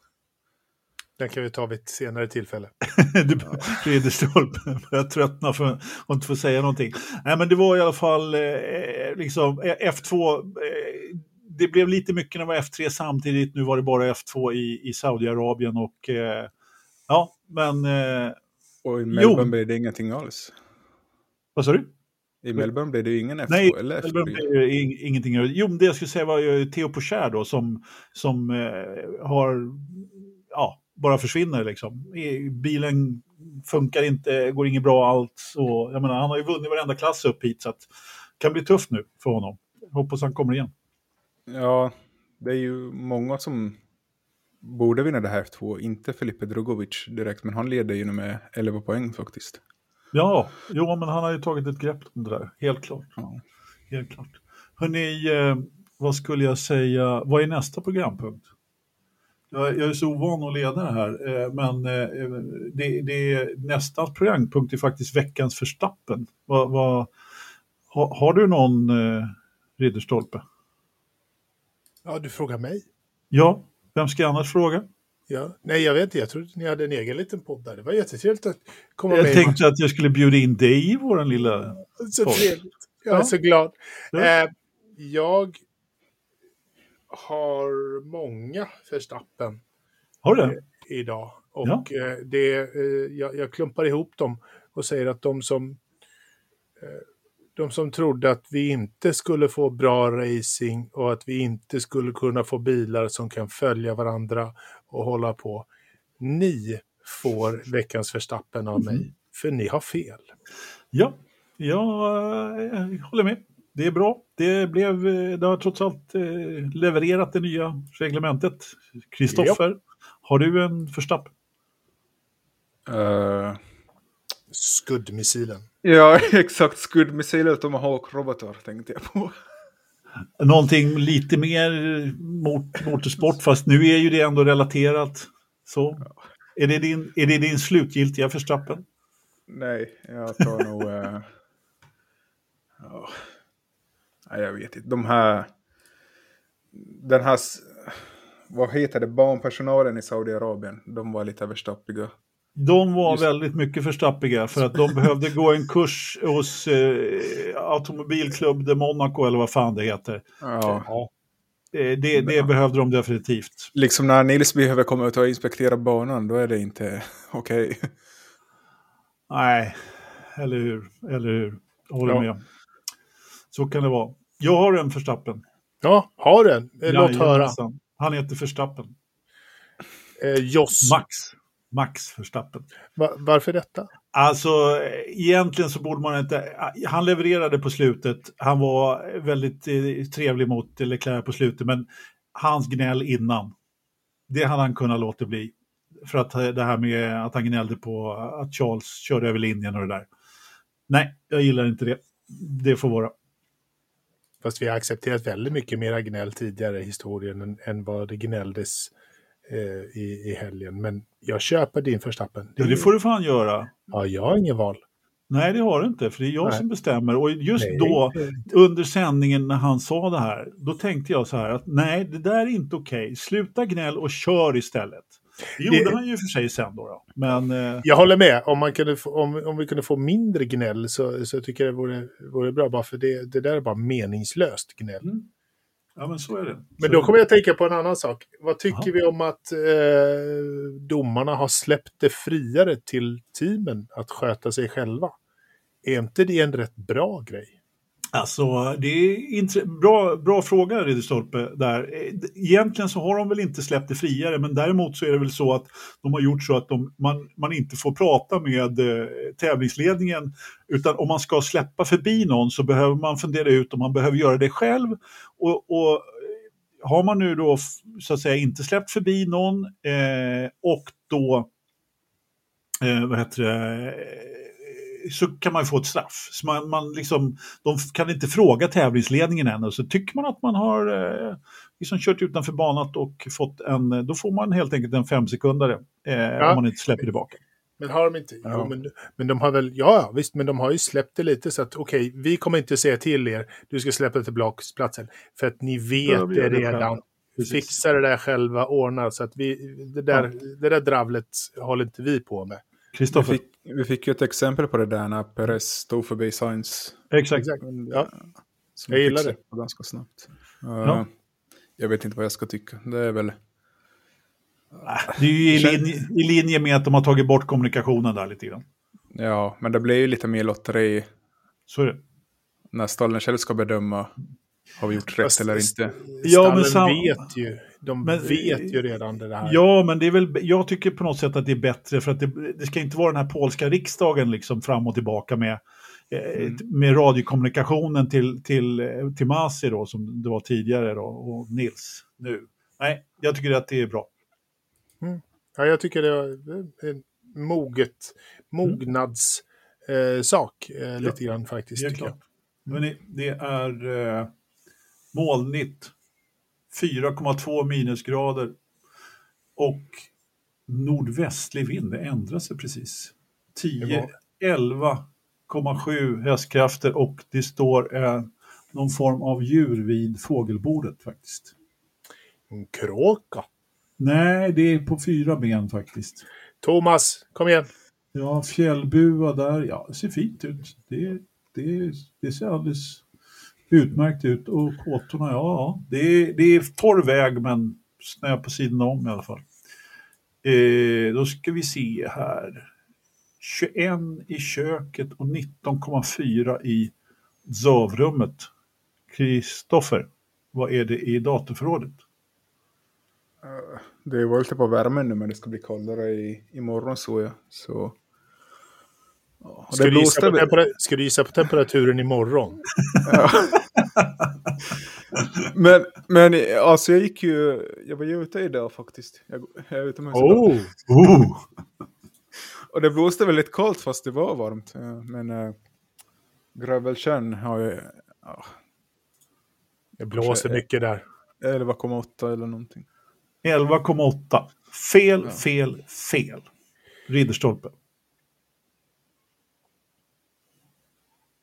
Den kan vi ta vid ett senare tillfälle. [laughs] du, Ridderstolpe börjar tröttna för att inte få säga någonting. Nej, men det var i alla fall eh, liksom eh, F2. Eh, det blev lite mycket när det var F3 samtidigt. Nu var det bara F2 i, i Saudiarabien och eh, ja, men... Eh, och i Melbourne blev det ingenting alls. Vad sa du? I Melbourne blev det ju ingen F2 Nej, eller F2. Melbourne blev det ingenting. Jo, det jag skulle säga var ju Theo Pocher då som, som eh, har ja, bara försvinner liksom. Bilen funkar inte, går inget bra allt. Och, jag menar, han har ju vunnit varenda klass upp hit så att det kan bli tufft nu för honom. hoppas han kommer igen. Ja, det är ju många som borde vinna det här F2. Inte Filipe Drugovic direkt, men han leder ju med 11 poäng faktiskt. Ja, jo, men han har ju tagit ett grepp om det där, helt klart. Ja. Helt klart. Hörrni, eh, vad skulle jag säga, vad är nästa programpunkt? Jag, jag är så ovan att leda det här, eh, men eh, det, det, nästa programpunkt är faktiskt veckans förstappen. Va, va, ha, har du någon eh, Ridderstolpe? Ja, du frågar mig. Ja, vem ska jag annars fråga? Ja. Nej, jag vet inte. Jag trodde ni hade en egen liten podd där. Det var jättetrevligt att komma jag med. Jag tänkte att jag skulle bjuda in dig i vår lilla Så podd. trevligt. Jag är så glad. Ja. Eh, jag har många Verstappen. Har du eh, Idag. Och ja. eh, det, eh, jag, jag, klumpar ihop dem och säger att de som de som trodde att vi inte skulle få bra racing och att vi inte skulle kunna få bilar som kan följa varandra och hålla på. Ni får veckans förstappen av mig, mm. för ni har fel. Ja, jag, jag håller med det är bra. Det, blev, det har trots allt eh, levererat det nya reglementet. Kristoffer, ja. har du en förstapp? Uh... Skuddmissilen. Ja, [laughs] exakt. Skuddmissilen Tomahawk-robotar tänkte jag på. Någonting lite mer mot motorsport, fast nu är ju det ändå relaterat. Så. Ja. Är, det din, är det din slutgiltiga förstappen? Nej, jag tar nog... Uh... Ja. Nej, jag vet inte. De här... Den här... Vad heter det? Barnpersonalen i Saudiarabien. De var lite överstappiga. De var Just... väldigt mycket förstappiga för att de behövde gå en kurs hos eh, Automobilklubb de Monaco eller vad fan det heter. Ja. ja. Det, det, det ja. behövde de definitivt. Liksom när Nils behöver komma ut och inspektera banan, då är det inte [laughs] okej. Okay. Nej, eller hur. Eller hur. Jag håller ja. med. Så kan det vara. Jag har en Förstappen. Ja, har den. Låt ja, höra. Han heter Förstappen. Eh, Joss. Max. Max Förstappen. Va varför detta? Alltså, egentligen så borde man inte... Han levererade på slutet. Han var väldigt eh, trevlig mot Leclerc på slutet, men hans gnäll innan, det hade han kunnat låta bli. För att eh, det här med att han gnällde på att Charles körde över linjen och det där. Nej, jag gillar inte det. Det får vara. Fast vi har accepterat väldigt mycket mera gnäll tidigare i historien än, än vad det gnälldes eh, i, i helgen. Men jag köper din förstappen. Det, ja, det får du fan göra. Ja, jag har ingen val. Nej, det har du inte, för det är jag nej. som bestämmer. Och just nej. då, under sändningen när han sa det här, då tänkte jag så här att nej, det där är inte okej. Okay. Sluta gnäll och kör istället. Det gjorde det, han ju för sig sen då. då. Men, eh... Jag håller med. Om, man kunde få, om, om vi kunde få mindre gnäll så, så tycker jag det vore, vore bra. Bara för det, det där är bara meningslöst gnäll. Mm. Ja, men så är det. Men då kommer jag att tänka på en annan sak. Vad tycker Aha. vi om att eh, domarna har släppt det friare till teamen att sköta sig själva? Är inte det en rätt bra grej? Alltså, det är bra, bra fråga Ridderstolpe där. Egentligen så har de väl inte släppt det friare, men däremot så är det väl så att de har gjort så att de, man, man inte får prata med eh, tävlingsledningen, utan om man ska släppa förbi någon så behöver man fundera ut om man behöver göra det själv. Och, och eh, har man nu då så att säga inte släppt förbi någon eh, och då eh, vad heter det, så kan man få ett straff. Så man, man liksom, de kan inte fråga tävlingsledningen än och så tycker man att man har eh, liksom kört utanför banan och fått en, då får man helt enkelt en femsekundare eh, ja. om man inte släpper tillbaka. Men har de inte? Ja. Jo, men, men de har väl, ja visst, men de har ju släppt det lite så att okej, okay, vi kommer inte säga till er, du ska släppa tillbaka-platsen. För att ni vet det redan. Fixa det där själva, ordna så att vi, det där, ja. det där dravlet håller inte vi på med. Kristoffer? Vi, vi, fick ju ett exempel på det där när Perez stod förbi Sainz. Exakt. Ja. jag gillar det. Ganska snabbt. Ja. Uh, jag vet inte vad jag ska tycka. Det är väl... Det är ju i linje, i linje med att de har tagit bort kommunikationen där lite grann. Ja, men det blir ju lite mer lotteri. Så är det. När stallen själv ska bedöma har vi gjort rätt Fast, eller inte? Ja, men sam... vet ju. De men, vet ju redan det här. Ja, men det är väl, jag tycker på något sätt att det är bättre för att det, det ska inte vara den här polska riksdagen liksom fram och tillbaka med, eh, mm. med radiokommunikationen till, till, till Masi då, som det var tidigare då, och Nils nu. Nej, jag tycker att det är bra. Mm. Ja, jag tycker det är en moget, mognadssak mm. eh, lite ja, grann faktiskt. Det är, Men det är eh, molnigt, 4,2 minusgrader och nordvästlig vind, det ändrar sig precis. 10, 11,7 hästkrafter och det står eh, någon form av djur vid fågelbordet faktiskt. En kråka? Nej, det är på fyra ben faktiskt. Thomas, kom igen. Ja, fjällbua där, ja, det ser fint ut. Det, det, det ser alldeles utmärkt ut. Och kåtorna, ja, det är, det är torr väg men snö på sidorna om i alla fall. Eh, då ska vi se här. 21 i köket och 19,4 i sovrummet. Kristoffer, vad är det i datorförrådet? Eh, det var lite på värmen nu men det ska bli kallare i, imorgon så jag. Så Ska du, gissa på ska du gissa på temperaturen imorgon? [laughs] men, men alltså jag gick ju, jag var ju ute idag faktiskt. Jag, jag är utomhus oh. oh. Och det blåste väldigt kallt fast det var varmt. Men äh, Grövelsjön har ju... Ja, det blåser mycket där. 11,8 eller någonting. 11,8. Fel, ja. fel, fel. Ridderstolpe.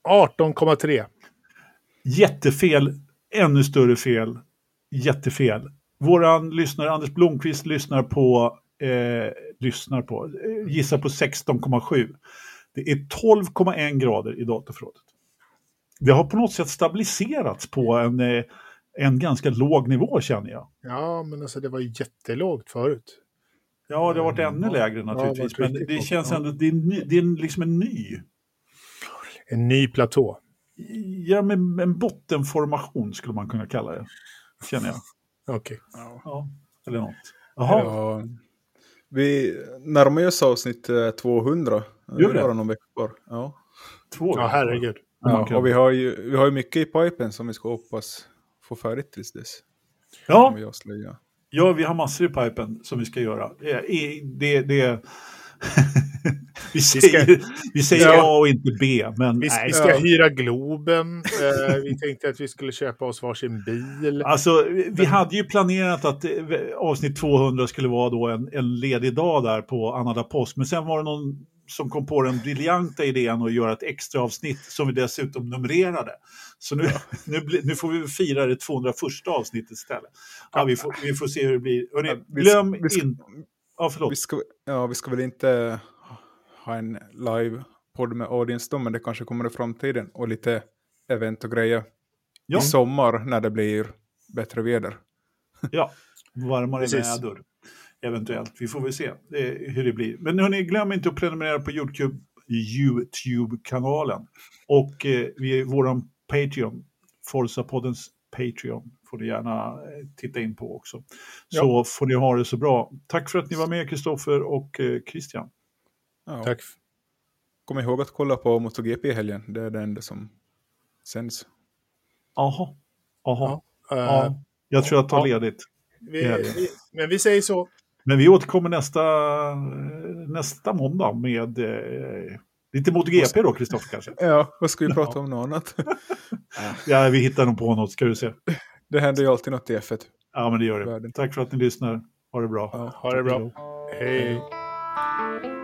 18,3. Jättefel, ännu större fel, jättefel. Våran lyssnare Anders Blomqvist lyssnar på, eh, lyssnar på, eh, gissar på 16,7. Det är 12,1 grader i datorförrådet. Det har på något sätt stabiliserats på en, eh, en ganska låg nivå känner jag. Ja, men alltså det var jättelågt förut. Ja, det har varit ännu lägre naturligtvis, ja, men det känns ändå, det är, ny, det är liksom en ny en ny platå? Ja, med en bottenformation skulle man kunna kalla det, känner jag. Okej. Okay. Ja, eller något. Jaha. Ja, vi närmar oss avsnitt 200. Eh, Gör det? Bara någon vecka kvar. Ja. Två ja, herregud. Ja, och vi har, ju, vi har ju mycket i pipen som vi ska hoppas få färdigt tills dess. Ja. ja, vi har massor i pipen som vi ska göra. Det, det, det, [laughs] vi säger, vi, ska, vi säger ja. A och inte B. Men vi, nej. vi ska hyra Globen. Uh, vi tänkte att vi skulle köpa oss varsin bil. Alltså, vi hade ju planerat att eh, avsnitt 200 skulle vara då en, en ledig dag där på Anna Post. Men sen var det någon som kom på den briljanta idén att göra ett extra avsnitt som vi dessutom numrerade. Så nu, [laughs] nu, nu, får vi fira det 201 avsnittet istället. Ja, vi, får, vi får se hur det blir. Hörrni, glöm inte... Ja, förlåt. Vi ska, ja, vi ska väl inte ha en live-podd med audience då, men det kanske kommer i framtiden. Och lite event och grejer ja. i sommar när det blir bättre väder. ja, [laughs] varmare väder. Eventuellt. Vi får väl se eh, hur det blir. Men hörni, glöm inte att prenumerera på YouTube, YouTube-kanalen. Och eh, vi, vår Patreon, Forza-poddens Patreon, får ni gärna eh, titta in på också. Så ja. får ni ha det så bra. Tack för att ni var med, Kristoffer och eh, Christian. Ja. Tack. Kom ihåg att kolla på MotoGP i helgen. Det är det enda som sänds. Jaha. Jaha. Ja, uh, ja. Jag tror jag tar ledigt. Vi, vi, men vi säger så. Men vi återkommer nästa, nästa måndag med eh, lite MotoGP då, Kristoffer kanske? Ja, vad ska vi prata om något annat? [laughs] ja, vi hittar nog på något, ska du se. Det händer ju alltid något i F1. Ja, men det gör det. Tack för att ni lyssnar. Ha det bra. Ja, ha det bra. Hej. sista